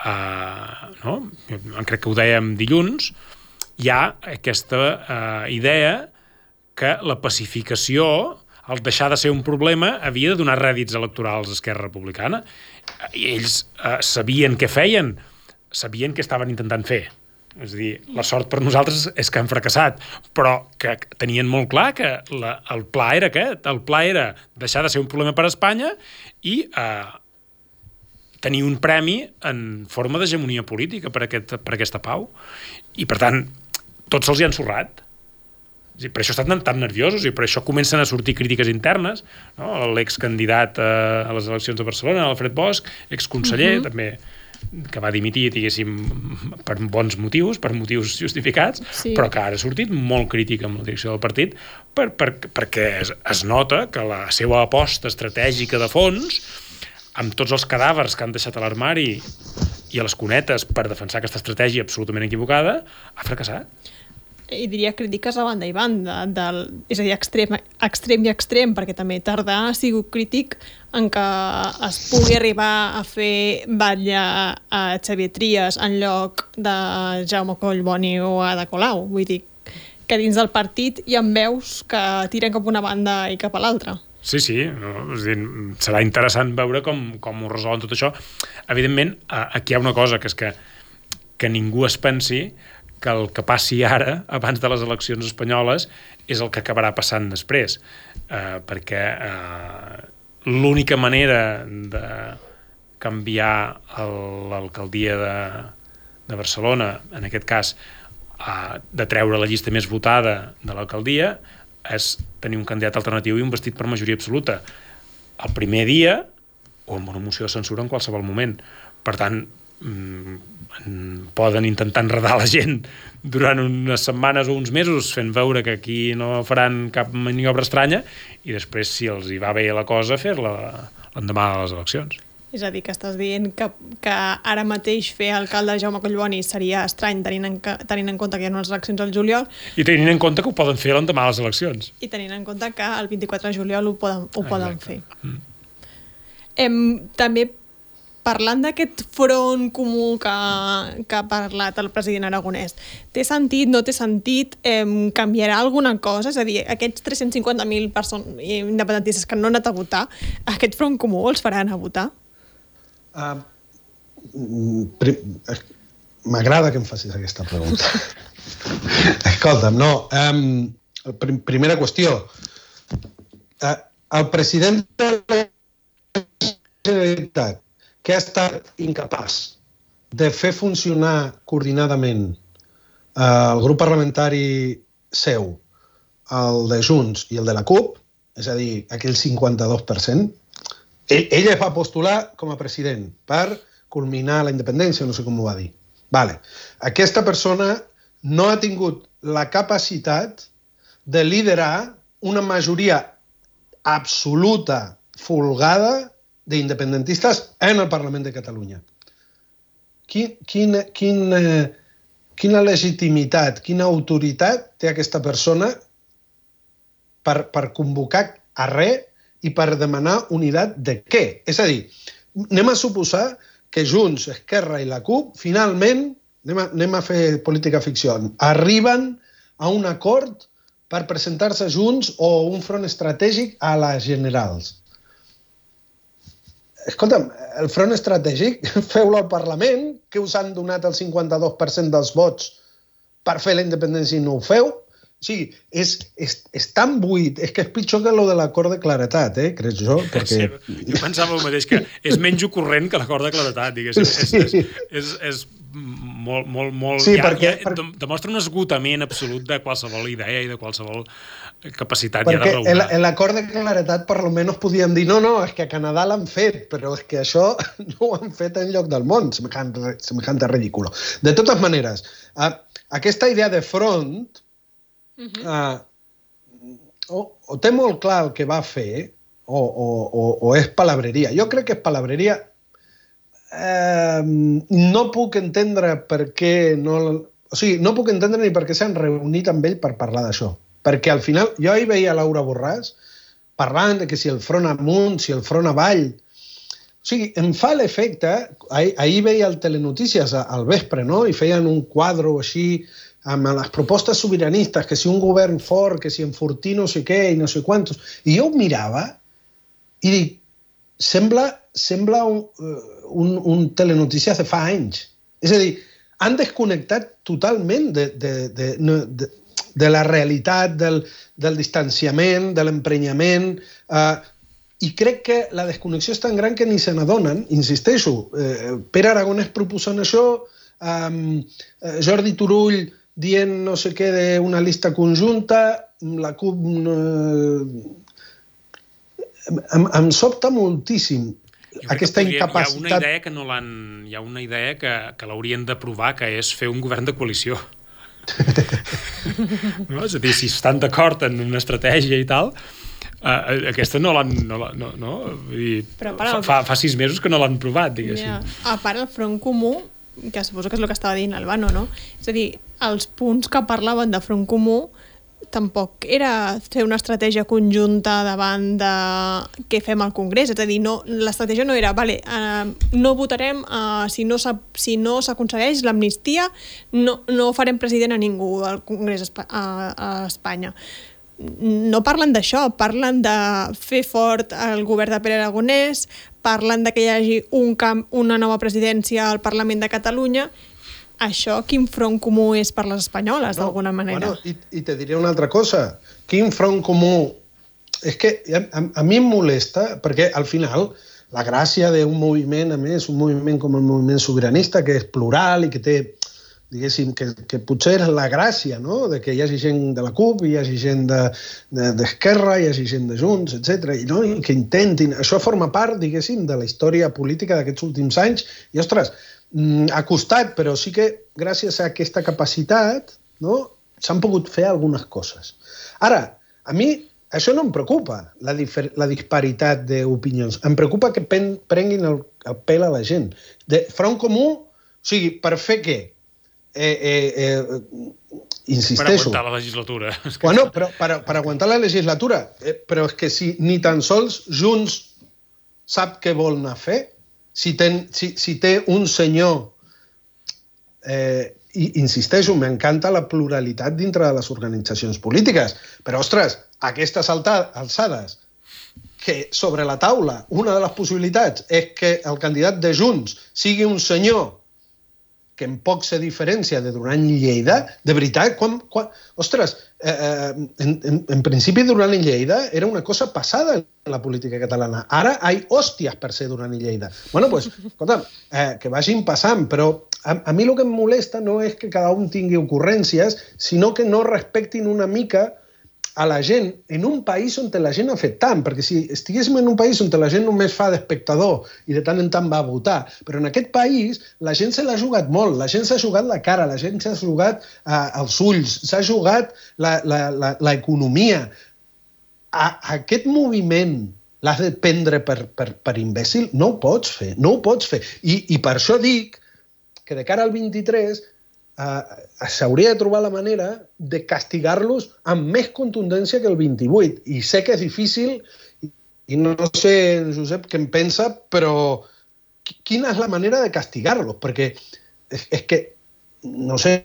eh, no? crec que ho dèiem dilluns, hi ha aquesta eh, idea que la pacificació, el deixar de ser un problema, havia de donar rèdits electorals a Esquerra Republicana. I ells eh, sabien què feien, sabien què estaven intentant fer. És a dir, la sort per nosaltres és que han fracassat, però que tenien molt clar que la, el pla era aquest. El pla era deixar de ser un problema per a Espanya i eh, tenir un premi en forma d'hegemonia política per, aquest, per aquesta pau. I, per tant, tots se'ls hi han ensorrat. I per això estan tan nerviosos i per això comencen a sortir crítiques internes. No? L'excandidat a, a les eleccions de Barcelona, Alfred Bosch, exconseller, uh mhm. -huh. també que va dimitir, diguéssim, per bons motius, per motius justificats, sí. però que ara ha sortit molt crític amb la direcció del partit per, per, perquè es, es nota que la seva aposta estratègica de fons, amb tots els cadàvers que han deixat a l'armari i a les cunetes per defensar aquesta estratègia absolutament equivocada, ha fracassat i diria crítiques a banda i banda, del, és a dir, extrem, extrem i extrem, perquè també Tardà ha sigut crític en que es pugui arribar a fer batlle a Xavier Trias en lloc de Jaume Collboni o Ada Colau. Vull dir, que dins del partit hi ha veus que tiren cap una banda i cap a l'altra. Sí, sí, no? és dir, serà interessant veure com, com ho resolen tot això. Evidentment, aquí hi ha una cosa, que és que, que ningú es pensi que el que passi ara, abans de les eleccions espanyoles, és el que acabarà passant després. Eh, perquè eh, l'única manera de canviar l'alcaldia de, de Barcelona, en aquest cas, eh, de treure la llista més votada de l'alcaldia, és tenir un candidat alternatiu i un vestit per majoria absoluta. El primer dia, o amb una moció de censura en qualsevol moment. Per tant, mmm, poden intentar enredar la gent durant unes setmanes o uns mesos fent veure que aquí no faran cap maniobra estranya i després, si els hi va bé la cosa, fer-la l'endemà de les eleccions. És a dir, que estàs dient que, que ara mateix fer alcalde Jaume Collboni seria estrany tenint en, tenint en compte que hi ha unes eleccions al juliol. I tenint en compte que ho poden fer l'endemà de les eleccions. I tenint en compte que el 24 de juliol ho poden, ho poden fer. Mm. Em, també parlant d'aquest front comú que, que ha parlat el president aragonès, té sentit, no té sentit, eh, canviarà alguna cosa? És a dir, aquests 350.000 persones independentistes que no han anat a votar, aquest front comú els faran a votar? Uh, M'agrada que em facis aquesta pregunta. Escolta'm, no. Um, prim primera qüestió. Uh, el president de la Generalitat que ha estat incapaç de fer funcionar coordinadament eh, el grup parlamentari seu, el de Junts i el de la CUP, és a dir, aquell 52%, ell, ell es va postular com a president per culminar la independència, no sé com ho va dir. Vale. Aquesta persona no ha tingut la capacitat de liderar una majoria absoluta, folgada, d'independentistes en el Parlament de Catalunya. Quin, quin, quin, eh, quina legitimitat, quina autoritat té aquesta persona per, per convocar a res i per demanar unitat de què? És a dir, anem a suposar que Junts, Esquerra i la CUP, finalment, anem a, anem a fer política ficció, arriben a un acord per presentar-se junts o un front estratègic a les generals escolta'm, el front estratègic, feu-lo al Parlament, que us han donat el 52% dels vots per fer la independència i no ho feu. Sigui, és, és, és tan buit, és que és pitjor que lo de l'acord de claretat, eh, crec jo. Perquè... Sí, jo pensava el mateix, que és menys ocorrent que l'acord de claretat, diguéssim. Sí. És, és, és, és molt, molt, molt... Sí, ja, perquè, ja, perquè... demostra un esgotament absolut de qualsevol idea i de qualsevol capacitat Perquè ja de raonar. En l'acord de claretat per almenys podíem dir no, no, és que a Canadà l'han fet, però és que això no ho han fet en lloc del món, semejante, semejante ridículo. De totes maneres, aquesta idea de front uh -huh. uh, o, o té molt clar el que va fer o, o, o, o és palabreria. Jo crec que és palabreria. Eh, no puc entendre per què no... O sigui, no puc entendre ni per què s'han reunit amb ell per parlar d'això perquè al final jo ahir veia Laura Borràs parlant de que si el front amunt, si el front avall... O sigui, em fa l'efecte... Ahir, ahir veia el Telenotícies al vespre, no? I feien un quadre així amb les propostes sobiranistes, que si un govern fort, que si enfortir no sé què i no sé quantos. I jo ho mirava i dic, sembla, sembla un, eh, un, un telenotícies de fa anys. És a dir, han desconnectat totalment de, de, de, de, de la realitat, del, del distanciament, de l'emprenyament, eh, i crec que la desconnexió és tan gran que ni se n'adonen, insisteixo. Eh, Pere Aragonès proposant això, eh, Jordi Turull dient no sé què d'una lista conjunta, la CUP... Eh, em, em sobta moltíssim aquesta podria, incapacitat... Hi ha una idea que no l'han... Hi ha una idea que, que l'haurien de provar, que és fer un govern de coalició. no? És a dir, si estan d'acord en una estratègia i tal, Uh, aquesta no l'han... No, no, no? I Però fa, fa, fa sis mesos que no l'han provat, diguéssim. Yeah. A part, el front comú, que suposo que és el que estava dient Albano, no? És a dir, els punts que parlaven de front comú tampoc era fer una estratègia conjunta davant de què fem al Congrés, és a dir, no, l'estratègia no era, vale, uh, no votarem uh, si no s'aconsegueix si no l'amnistia, no, no farem president a ningú al Congrés a, a Espanya. No parlen d'això, parlen de fer fort el govern de Pere Aragonès, parlen de que hi hagi un camp, una nova presidència al Parlament de Catalunya això quin front comú és per les espanyoles, no, d'alguna manera? Bueno, i, I te diré una altra cosa. Quin front comú... És que a, a, a mi em molesta, perquè al final la gràcia d'un moviment, a més, un moviment com el moviment sobiranista, que és plural i que té diguéssim, que, que potser és la gràcia, no?, de que hi hagi gent de la CUP, hi hagi gent d'Esquerra, de, de, hi hagi gent de Junts, etc. I, no? I que intentin... Això forma part, diguéssim, de la història política d'aquests últims anys. I, ostres, ha costat, però sí que gràcies a aquesta capacitat no, s'han pogut fer algunes coses. Ara, a mi això no em preocupa, la, la disparitat d'opinions. Em preocupa que pen, prenguin el, el pèl a la gent. De front comú, o sigui, per fer què? eh, eh, eh, insisteixo... Per aguantar la legislatura. Bueno, però per, per aguantar la legislatura. Eh, però és que si ni tan sols Junts sap què vol anar a fer, si, ten, si, si té un senyor... Eh, i insisteixo, m'encanta la pluralitat dintre de les organitzacions polítiques, però, ostres, aquestes alçades, que sobre la taula una de les possibilitats és que el candidat de Junts sigui un senyor que en poc se diferència de Duran i Lleida, de veritat, quan, quan, ostres, eh, eh, en, en, en principi Duran i Lleida era una cosa passada en la política catalana. Ara hi hòsties per ser Duran i Lleida. bueno, pues, escolta, eh, que vagin passant, però a, a mi el que em molesta no és que cada un tingui ocurrències, sinó que no respectin una mica a la gent en un país on la gent ha fet tant, perquè si estiguéssim en un país on la gent només fa d'espectador i de tant en tant va a votar, però en aquest país la gent se l'ha jugat molt, la gent s'ha jugat la cara, la gent s'ha jugat uh, els ulls, s'ha jugat l'economia. Aquest moviment l'has de prendre per, per, per imbècil? No ho pots fer, no ho pots fer. I, I per això dic que de cara al 23 eh, s'hauria de trobar la manera de castigar-los amb més contundència que el 28. I sé que és difícil i no sé, Josep, què en pensa, però quina és la manera de castigar-los? Perquè és, és que, no sé,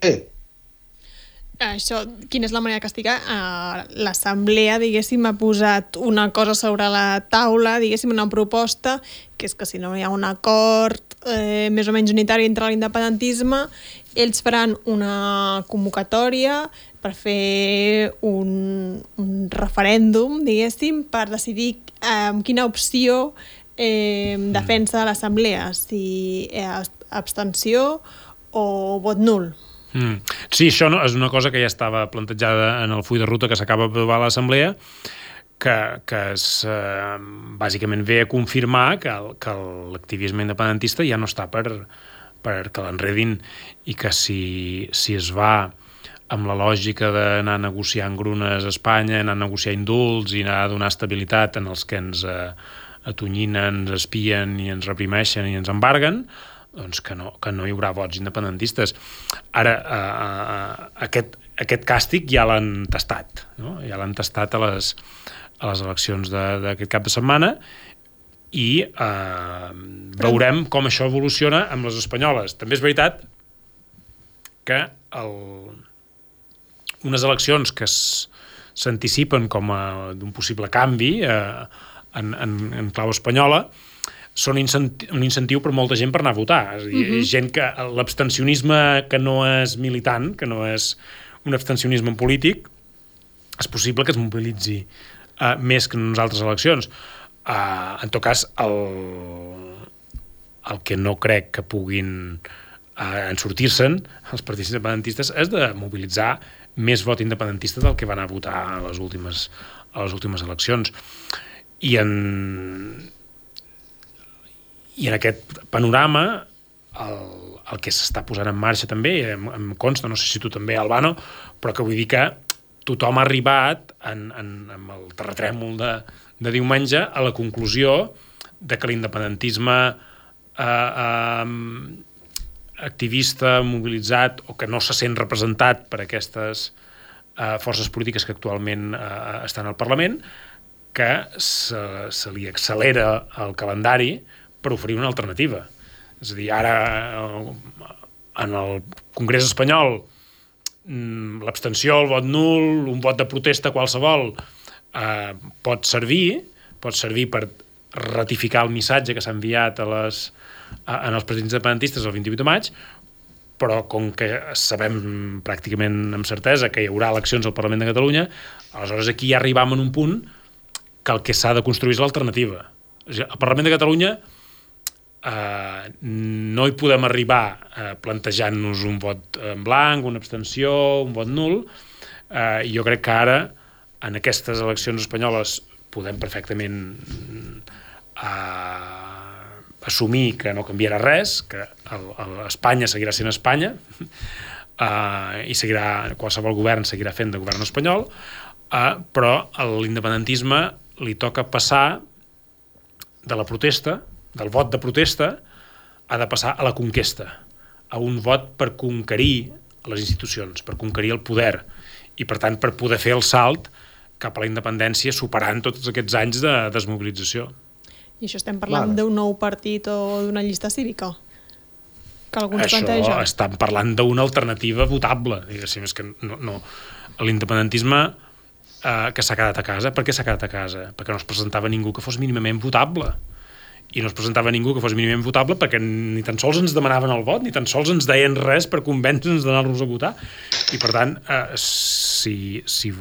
això, quina és la manera de castigar? Uh, L'assemblea, diguéssim, ha posat una cosa sobre la taula, diguéssim, una proposta, que és que si no hi ha un acord eh, més o menys unitari entre l'independentisme, ells faran una convocatòria per fer un, un referèndum, diguéssim, per decidir eh, quina opció eh, defensa l'assemblea, si abstenció o vot nul. Mm. Sí, això no, és una cosa que ja estava plantejada en el full de ruta que s'acaba d'aprovar a l'Assemblea, que, que es, eh, bàsicament ve a confirmar que, el, que l'activisme independentista ja no està per, per que l'enredin i que si, si es va amb la lògica d'anar negociant grunes a Espanya, anar a negociar indults i anar a donar estabilitat en els que ens eh, atonyinen, ens espien i ens reprimeixen i ens embarguen, doncs que no, que no hi haurà vots independentistes. Ara, eh, eh, aquest, aquest càstig ja l'han tastat, no? ja l'han tastat a les, a les eleccions d'aquest cap de setmana i eh, veurem com això evoluciona amb les espanyoles. També és veritat que el, unes eleccions que s'anticipen com a d'un possible canvi eh, en, en, en clau espanyola, són un incentiu per molta gent per anar a votar. És a dir, uh mhm. -huh. gent que l'abstencionisme que no és militant, que no és un abstencionisme polític, és possible que es mobilitzi uh, més que en unes altres eleccions. Uh, en tot cas, el, el que no crec que puguin uh, en sortir-se'n els partits independentistes és de mobilitzar més vot independentista del que van a votar a les últimes, a les últimes eleccions. I en, i en aquest panorama, el, el que s'està posant en marxa també, em, em consta, no sé si tu també, Albano, però que vull dir que tothom ha arribat en, en, en el terratrèmol de, de diumenge a la conclusió de que l'independentisme eh, eh, activista, mobilitzat o que no se sent representat per aquestes eh, forces polítiques que actualment eh, estan al Parlament, que se, se li accelera el calendari per oferir una alternativa. És a dir, ara en el Congrés espanyol mm, l'abstenció, el vot nul, un vot de protesta qualsevol eh, pot servir, pot servir per ratificar el missatge que s'ha enviat a les, a, en els presidents independentistes el 28 de maig, però com que sabem pràcticament amb certesa que hi haurà eleccions al Parlament de Catalunya, aleshores aquí ja arribam en un punt que el que s'ha de construir és l'alternativa. Al Parlament de Catalunya eh, no hi podem arribar eh, plantejant-nos un vot en blanc, una abstenció, un vot nul. Eh, jo crec que ara, en aquestes eleccions espanyoles, podem perfectament eh, assumir que no canviarà res, que el, el, Espanya seguirà sent Espanya, eh, i seguirà, qualsevol govern seguirà fent de govern espanyol, eh, però a l'independentisme li toca passar de la protesta, del vot de protesta, ha de passar a la conquesta, a un vot per conquerir les institucions, per conquerir el poder, i per tant per poder fer el salt cap a la independència superant tots aquests anys de desmobilització. I això estem parlant d'un nou partit o d'una llista cívica? Que algú ens Això planteja? estan parlant d'una alternativa votable, diguéssim, és que no, no. l'independentisme eh, que s'ha quedat a casa, per què s'ha quedat a casa? Perquè no es presentava ningú que fos mínimament votable i no es presentava ningú que fos mínimament votable perquè ni tan sols ens demanaven el vot, ni tan sols ens deien res per convèncer-nos d'anar-los a votar. I per tant, eh, si, si,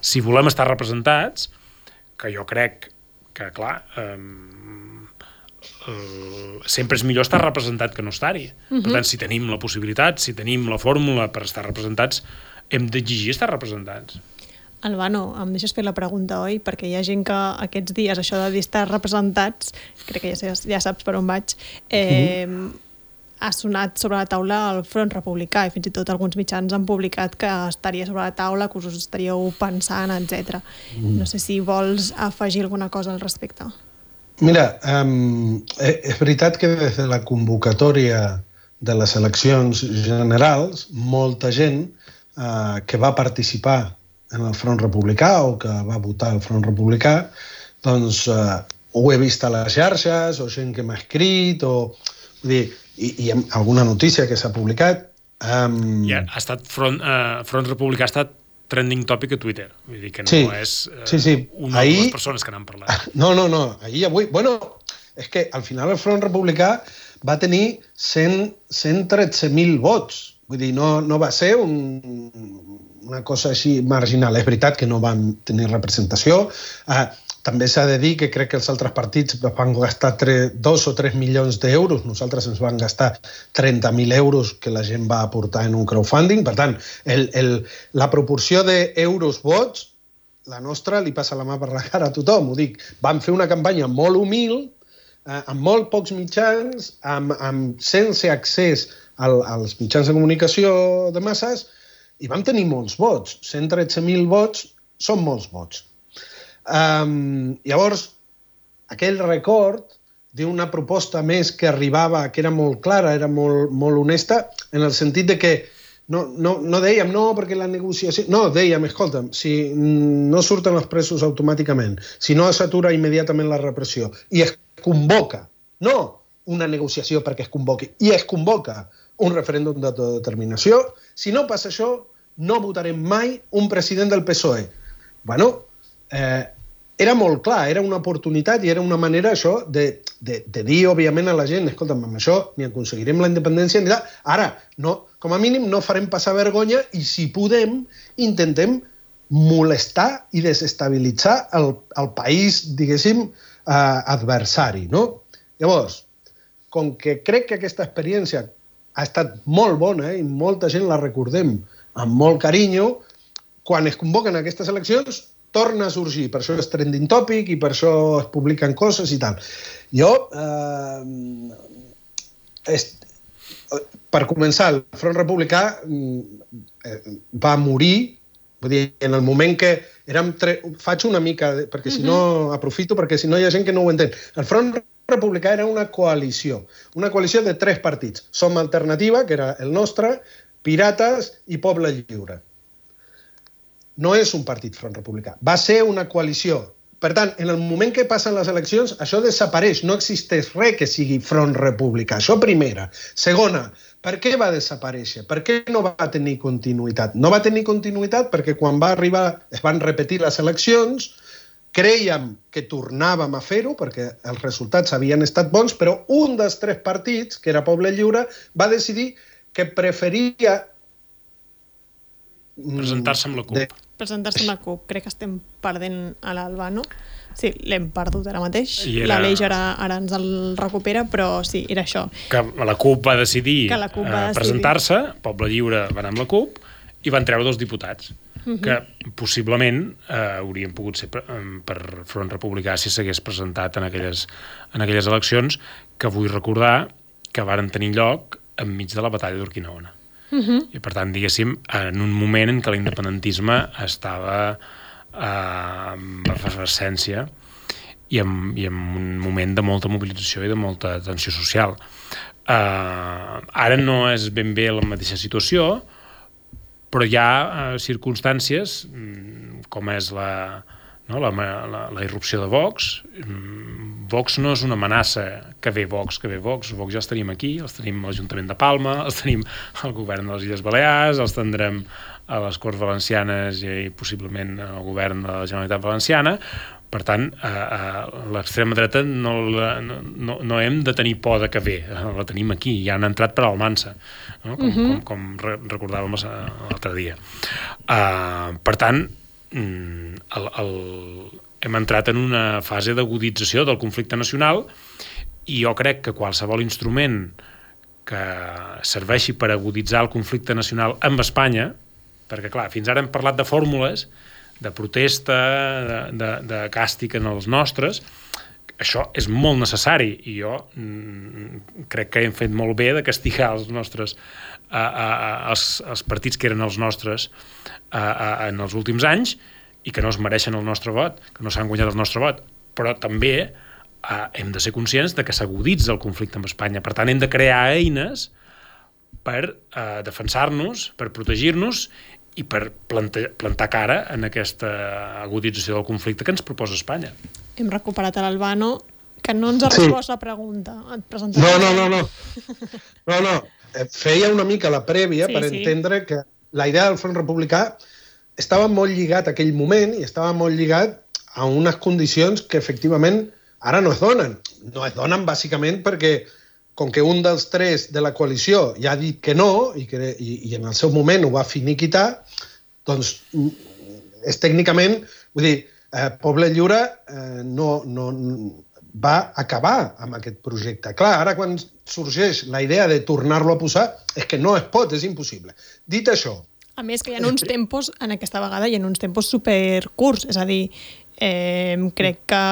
si volem estar representats, que jo crec que, clar, eh, eh, sempre és millor estar representat que no estar-hi. Uh -huh. Per tant, si tenim la possibilitat, si tenim la fórmula per estar representats, hem d'exigir estar representats. Albano, em deixes fer la pregunta, oi? Perquè hi ha gent que aquests dies, això de dir estar representats, crec que ja, ja saps per on vaig, eh, mm. Ha sonat sobre la taula el front republicà i fins i tot alguns mitjans han publicat que estaria sobre la taula, que us estaríeu pensant, etc. Mm. No sé si vols afegir alguna cosa al respecte. Mira, um, és veritat que des de la convocatòria de les eleccions generals, molta gent uh, que va participar en el front republicà o que va votar el front republicà, doncs uh, ho he vist a les xarxes, o gent que m'ha escrit, o... Vull dir, i, i alguna notícia que s'ha publicat. Um... Ja, ha estat front, uh, front republicà ha estat trending topic a Twitter. Vull dir que no sí, és uh, sí, sí. una Ahir... les persones que n'han parlat. No, no, no. Ahir avui... Bueno, és que al final el Front Republicà va tenir 100 113.000 vots. Vull dir, no, no va ser un, una cosa així marginal. És veritat que no van tenir representació. Uh, també s'ha de dir que crec que els altres partits van gastar 3, 2 o 3 milions d'euros. Nosaltres ens van gastar 30.000 euros que la gent va aportar en un crowdfunding. Per tant, el, el, la proporció d'euros vots, la nostra li passa la mà per la cara a tothom. Ho dic, vam fer una campanya molt humil, eh, amb molt pocs mitjans, amb, amb, sense accés al, als mitjans de comunicació de masses, i vam tenir molts vots. 113.000 vots són molts vots. Um, llavors, aquell record d'una proposta més que arribava, que era molt clara, era molt, molt honesta, en el sentit de que no, no, no dèiem no perquè la negociació... No, dèiem, escolta'm, si no surten els presos automàticament, si no s'atura immediatament la repressió i es convoca, no una negociació perquè es convoqui, i es convoca un referèndum d'autodeterminació, si no passa això, no votarem mai un president del PSOE. Bueno, eh, era molt clar, era una oportunitat i era una manera, això, de, de, de dir, òbviament, a la gent, escolta'm, amb això ni aconseguirem la independència ni tal. Ara, no, com a mínim, no farem passar vergonya i, si podem, intentem molestar i desestabilitzar el, el país, diguéssim, eh, adversari, no? Llavors, com que crec que aquesta experiència ha estat molt bona eh, i molta gent la recordem amb molt carinyo, quan es convoquen aquestes eleccions torna a sorgir, per això és trending topic i per això es publiquen coses i tal. Jo, eh, és, per començar, el Front Republicà eh, va morir, vull dir, en el moment que érem... Tre... Faig una mica, perquè si no, aprofito, perquè si no hi ha gent que no ho entén. El Front Republicà era una coalició, una coalició de tres partits. Som Alternativa, que era el nostre, Pirates i Poble Lliure no és un partit front republicà, va ser una coalició. Per tant, en el moment que passen les eleccions, això desapareix, no existeix res que sigui front republicà. Això primera. Segona, per què va desaparèixer? Per què no va tenir continuïtat? No va tenir continuïtat perquè quan va arribar, es van repetir les eleccions, creiem que tornàvem a fer-ho perquè els resultats havien estat bons, però un dels tres partits, que era Poble Lliure, va decidir que preferia... Presentar-se amb la CUP. De... Presentar-se amb la CUP. Crec que estem perdent a l'Albano. Sí, l'hem perdut ara mateix. Era... L'Aleix ara, ara ens el recupera, però sí, era això. Que la CUP va decidir, que la CUP va eh, presentar-se, Poble Lliure va anar amb la CUP, i van treure dos diputats uh -huh. que possiblement eh, haurien pogut ser per, per Front Republicà si s'hagués presentat en aquelles, en aquelles eleccions que vull recordar que varen tenir lloc enmig de la batalla d'Urquinaona. Uh -huh. I per tant, diguéssim, en un moment en què l'independentisme estava eh, amb efervescència i en, i en un moment de molta mobilització i de molta tensió social. Eh, ara no és ben bé la mateixa situació, però hi ha eh, circumstàncies mm, com és la, no, la, la, la irrupció de Vox. Mm, Vox no és una amenaça que ve Vox, que ve Vox. Vox ja els tenim aquí, els tenim a l'Ajuntament de Palma, els tenim al govern de les Illes Balears, els tindrem a les Corts Valencianes i, i possiblement al govern de la Generalitat Valenciana, per tant, a, a l'extrema dreta no, no, no hem de tenir por de que ve, la tenim aquí, ja han entrat per Almansa, no? com, uh -huh. com, com recordàvem l'altre dia. Uh, per tant, el, el, hem entrat en una fase d'agudització del conflicte nacional i jo crec que qualsevol instrument que serveixi per aguditzar el conflicte nacional amb Espanya, perquè clar, fins ara hem parlat de fórmules de protesta, de, de, de càstig en els nostres, això és molt necessari i jo mm, crec que hem fet molt bé de castigar els nostres a, a, a, els, els partits que eren els nostres a, a, en els últims anys i que no es mereixen el nostre vot, que no s'han guanyat el nostre vot, però també a, hem de ser conscients de que s'aguditza el conflicte amb Espanya. Per tant, hem de crear eines per eh, defensar-nos, per protegir-nos i per plantar, plantar cara en aquesta agudització del conflicte que ens proposa Espanya. Hem recuperat l'Albano, que no ens ha respost sí. la pregunta. No, no, no, no. No, no. Eh, feia una mica la prèvia sí, per sí. entendre que la idea del Front Republicà estava molt lligat a aquell moment i estava molt lligat a unes condicions que efectivament ara no es donen. No es donen bàsicament perquè com que un dels tres de la coalició ja ha dit que no i, que, i, i en el seu moment ho va finiquitar, doncs és tècnicament, vull dir, eh, Poble Lliure eh, no, no, va acabar amb aquest projecte. Clar, ara quan sorgeix la idea de tornar-lo a posar, és que no es pot, és impossible. Dit això... A més, que hi ha uns tempos, en aquesta vegada, hi ha uns tempos supercurts, és a dir, Eh, crec que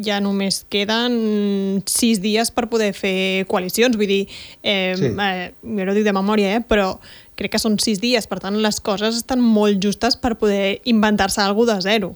ja només queden sis dies per poder fer coalicions, vull dir, eh, sí. eh, jo no dic de memòria, eh, però crec que són sis dies, per tant les coses estan molt justes per poder inventar-se alguna de zero.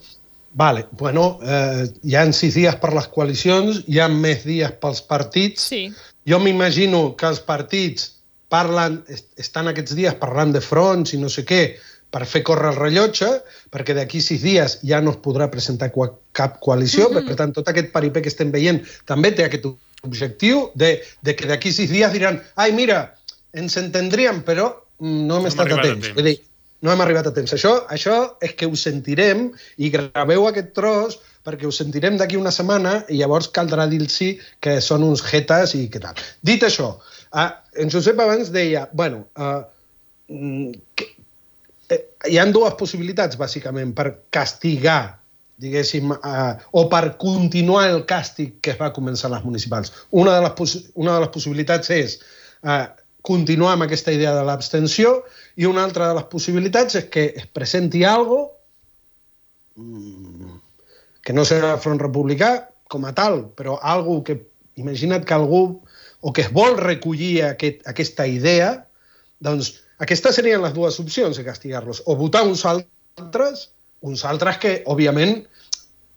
Vale, bueno, eh, hi han sis dies per les coalicions, hi ha més dies pels partits. Sí. Jo m'imagino que els partits parlen, estan aquests dies parlant de fronts i no sé què, per fer córrer el rellotge, perquè d'aquí sis dies ja no es podrà presentar cap coalició, mm -hmm. per tant, tot aquest paripé que estem veient també té aquest objectiu de, de que d'aquí sis dies diran ai, mira, ens entendríem, però no hem no estat a temps. a temps. Vull dir, no hem arribat a temps. Això, això és que ho sentirem i graveu aquest tros perquè ho sentirem d'aquí una setmana i llavors caldrà dir-los que són uns jetes i què tal. Dit això, uh, en Josep abans deia, bueno, uh, que, eh, hi han dues possibilitats, bàsicament, per castigar diguéssim, eh, o per continuar el càstig que es va començar a les municipals. Una de les, una de les possibilitats és eh, continuar amb aquesta idea de l'abstenció i una altra de les possibilitats és que es presenti algo mm, que no serà Front Republicà com a tal, però algo que imagina't que algú o que es vol recollir aquest, aquesta idea, doncs aquestes serien les dues opcions de castigar-los. O votar uns altres, uns altres que, òbviament,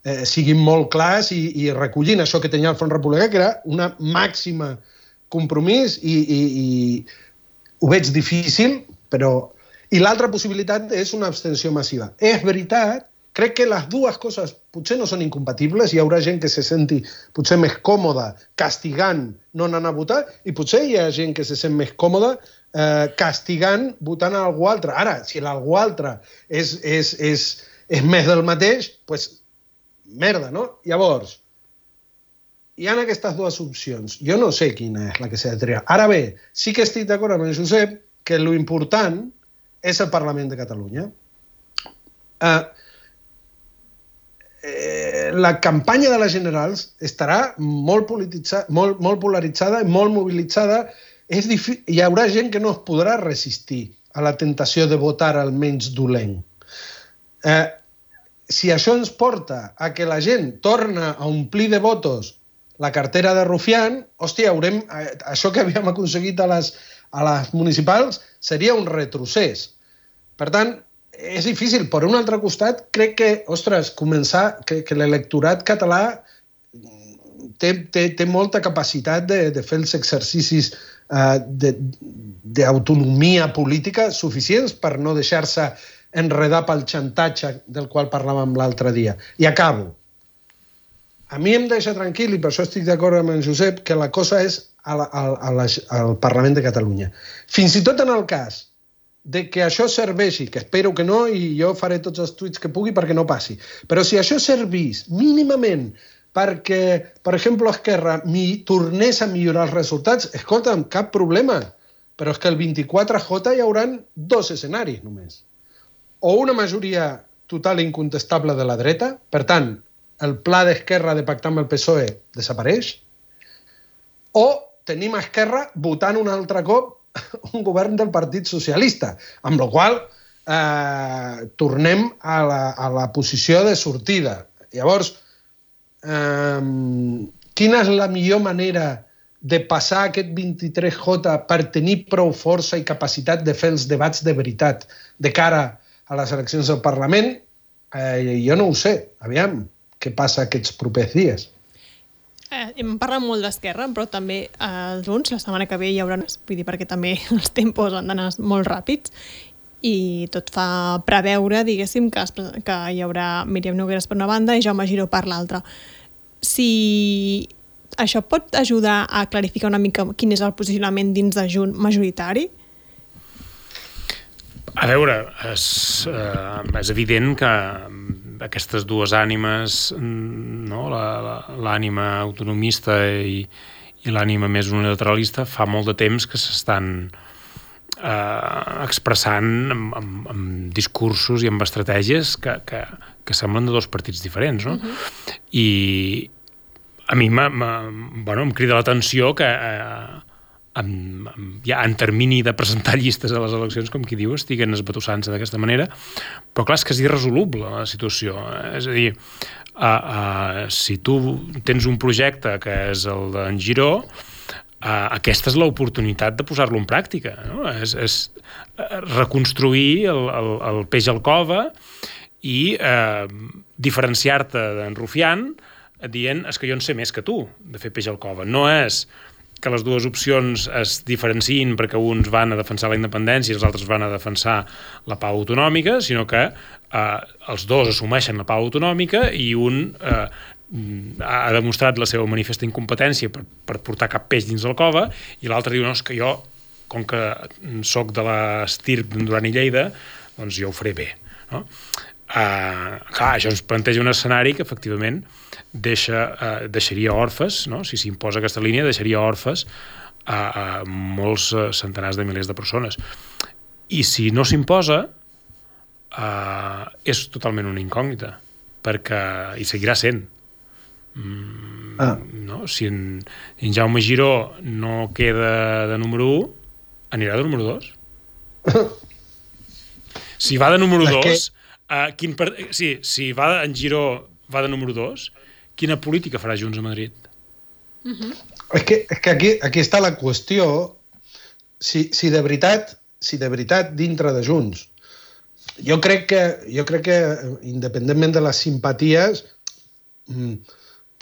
eh, siguin molt clars i, i recollint això que tenia el Front Republicà, que era una màxima compromís i, i, i ho veig difícil, però... I l'altra possibilitat és una abstenció massiva. És veritat crec que les dues coses potser no són incompatibles, hi haurà gent que se senti potser més còmoda castigant no anant a votar i potser hi ha gent que se sent més còmoda eh, castigant votant a algú altre. Ara, si l'algú altre és, és, és, és més del mateix, doncs pues, merda, no? Llavors, hi ha aquestes dues opcions. Jo no sé quina és la que s'ha de triar. Ara bé, sí que estic d'acord amb el Josep que lo important és el Parlament de Catalunya. Uh, eh, la campanya de les generals estarà molt, polititzada, molt, molt polaritzada molt mobilitzada. És Hi haurà gent que no es podrà resistir a la tentació de votar al menys dolent. Eh, si això ens porta a que la gent torna a omplir de votos la cartera de Rufián, hòstia, haurem, eh, això que havíem aconseguit a les, a les municipals seria un retrocés. Per tant, és difícil. Per un altre costat, crec que, ostres, començar, que, que l'electorat català té, té, té molta capacitat de, de fer els exercicis uh, d'autonomia política suficients per no deixar-se enredar pel xantatge del qual parlàvem l'altre dia. I acabo. A mi em deixa tranquil, i per això estic d'acord amb en Josep, que la cosa és a la, a, a la, al Parlament de Catalunya. Fins i tot en el cas de que això serveixi, que espero que no, i jo faré tots els tuits que pugui perquè no passi, però si això servís mínimament perquè, per exemple, Esquerra mi, tornés a millorar els resultats, escolta'm, cap problema, però és que el 24J hi hauran dos escenaris només. O una majoria total incontestable de la dreta, per tant, el pla d'Esquerra de pactar amb el PSOE desapareix, o tenim Esquerra votant un altre cop un govern del Partit Socialista, amb la qual eh, tornem a la, a la posició de sortida. Llavors, eh, quina és la millor manera de passar aquest 23J per tenir prou força i capacitat de fer els debats de veritat de cara a les eleccions del Parlament, eh, jo no ho sé. Aviam què passa aquests propers dies. Eh, hem parlat molt d'Esquerra, però també eh, els Junts, la setmana que ve hi haurà... Vull dir, perquè també els tempos han d'anar molt ràpids i tot fa preveure, diguéssim, que, es, que hi haurà Míriam Nogueres per una banda i Jaume Giró per l'altra. Si això pot ajudar a clarificar una mica quin és el posicionament dins de Junt majoritari, a veure, és, eh, és evident que aquestes dues ànimes, no? l'ànima autonomista i, i l'ànima més unilateralista, fa molt de temps que s'estan eh, expressant amb, amb, amb discursos i amb estratègies que, que, que semblen de dos partits diferents. No? Uh mhm. -huh. I a mi bueno, em crida l'atenció que eh, en, ja en termini de presentar llistes a les eleccions, com qui diu, estiguen esbatussant-se d'aquesta manera, però clar, és que és irresoluble la situació. És a dir, uh, uh, si tu tens un projecte que és el d'en Giró, uh, aquesta és l'oportunitat de posar-lo en pràctica. No? És, és reconstruir el, el, el peix al cova i uh, diferenciar-te d'en Rufián dient és que jo en sé més que tu de fer peix al cova. No és que les dues opcions es diferenciïn perquè uns van a defensar la independència i els altres van a defensar la pau autonòmica, sinó que eh, els dos assumeixen la pau autonòmica i un eh, ha demostrat la seva manifesta incompetència per, per portar cap peix dins del cova i l'altre diu, no, és que jo, com que sóc de l'estirp d'en Duran i Lleida, doncs jo ho faré bé. No? Uh, clar, això ens planteja un escenari que efectivament deixa, uh, deixaria orfes, no? si s'imposa aquesta línia, deixaria orfes a, a molts uh, centenars de milers de persones. I si no s'imposa, uh, és totalment una incògnita, perquè hi seguirà sent. Mm, ah. no? Si en, en Jaume Giró no queda de número 1, anirà de número 2. si va de número 2, que Uh, quin per... sí, si va en Giró va de número 2, quina política farà Junts a Madrid? Uh. -huh. És que, és que aquí, aquí està la qüestió. Si, si, de veritat, si de veritat dintre de Junts jo crec que, jo crec que independentment de les simpaties mm,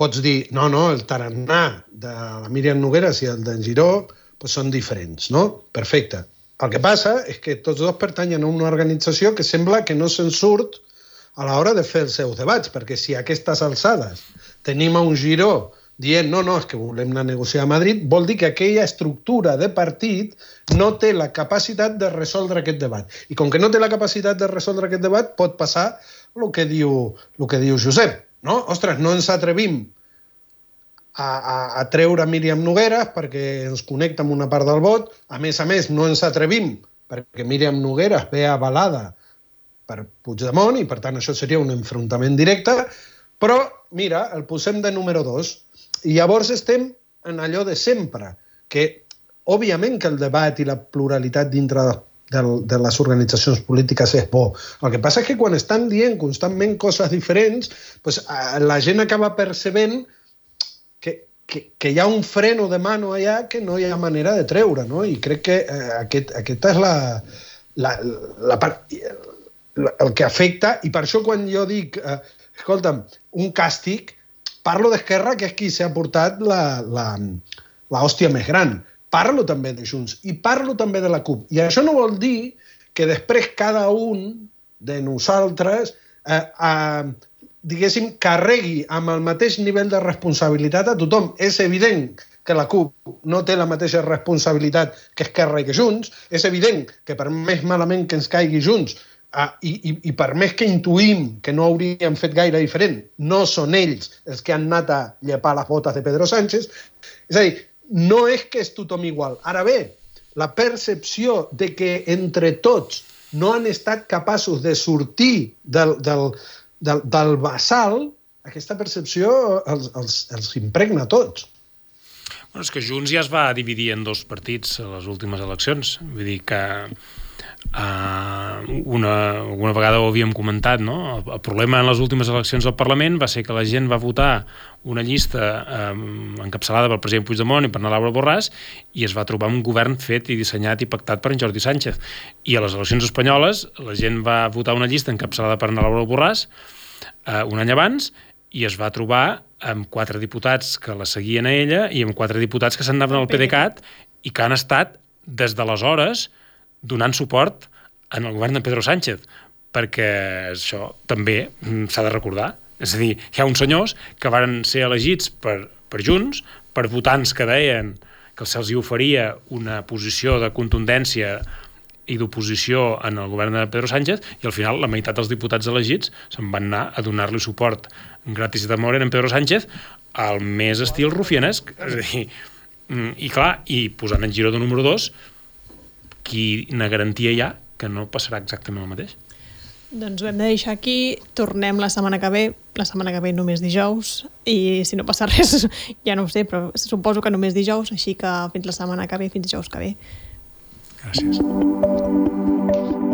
pots dir, no, no, el tarannà de la Míriam Nogueras i el d'en Giró pues són diferents, no? Perfecte. El que passa és que tots dos pertanyen a una organització que sembla que no se'n surt a l'hora de fer els seus debats, perquè si a aquestes alçades tenim a un giró dient no, no, és que volem anar a negociar a Madrid, vol dir que aquella estructura de partit no té la capacitat de resoldre aquest debat. I com que no té la capacitat de resoldre aquest debat, pot passar el que diu, el que diu Josep. No? Ostres, no ens atrevim a, a, a treure Míriam Nogueres perquè ens connecta amb una part del vot. A més a més, no ens atrevim perquè Míriam Nogueras ve avalada per Puigdemont i, per tant, això seria un enfrontament directe, però, mira, el posem de número 2 i llavors estem en allò de sempre, que, òbviament, que el debat i la pluralitat dintre de, de, les organitzacions polítiques és bo. El que passa és que quan estan dient constantment coses diferents, pues, la gent acaba percebent que, que, que hi ha un freno de mano allà que no hi ha manera de treure, no? I crec que eh, aquest, aquesta és la, la, la part, el que afecta, i per això quan jo dic, eh, escolta'm, un càstig, parlo d'Esquerra, que és qui s'ha portat la, la, la hòstia més gran. Parlo també de Junts i parlo també de la CUP. I això no vol dir que després cada un de nosaltres eh, eh, diguéssim, carregui amb el mateix nivell de responsabilitat a tothom. És evident que la CUP no té la mateixa responsabilitat que Esquerra i que Junts. És evident que per més malament que ens caigui Junts, Ah, i, i, I per més que intuïm que no hauríem fet gaire diferent, no són ells els que han anat a llepar les botes de Pedro Sánchez. És a dir, no és que és tothom igual. Ara bé, la percepció de que entre tots no han estat capaços de sortir del, del, del, del basal, aquesta percepció els, els, els impregna a tots. Bueno, és que Junts ja es va dividir en dos partits a les últimes eleccions. Vull dir que Uh, una, una vegada ho havíem comentat, no? El, el problema en les últimes eleccions al Parlament va ser que la gent va votar una llista um, encapçalada pel president Puigdemont i per anar Laura Borràs i es va trobar un govern fet i dissenyat i pactat per en Jordi Sánchez. I a les eleccions espanyoles la gent va votar una llista encapçalada per anar Laura Borràs uh, un any abans i es va trobar amb quatre diputats que la seguien a ella i amb quatre diputats que s'anaven al PDeCAT i que han estat des d'aleshores donant suport en el govern de Pedro Sánchez, perquè això també mm, s'ha de recordar. És a dir, hi ha uns senyors que varen ser elegits per, per Junts, per votants que deien que se'ls oferia una posició de contundència i d'oposició en el govern de Pedro Sánchez i al final la meitat dels diputats elegits se'n van anar a donar-li suport gratis de moren en Pedro Sánchez al més estil rufianesc. És a dir, mm, i clar, i posant en giro de número 2 quina garantia hi ha que no passarà exactament el mateix? Doncs ho hem de deixar aquí, tornem la setmana que ve, la setmana que ve només dijous, i si no passa res, ja no ho sé, però suposo que només dijous, així que fins la setmana que ve, fins dijous que ve. Gràcies.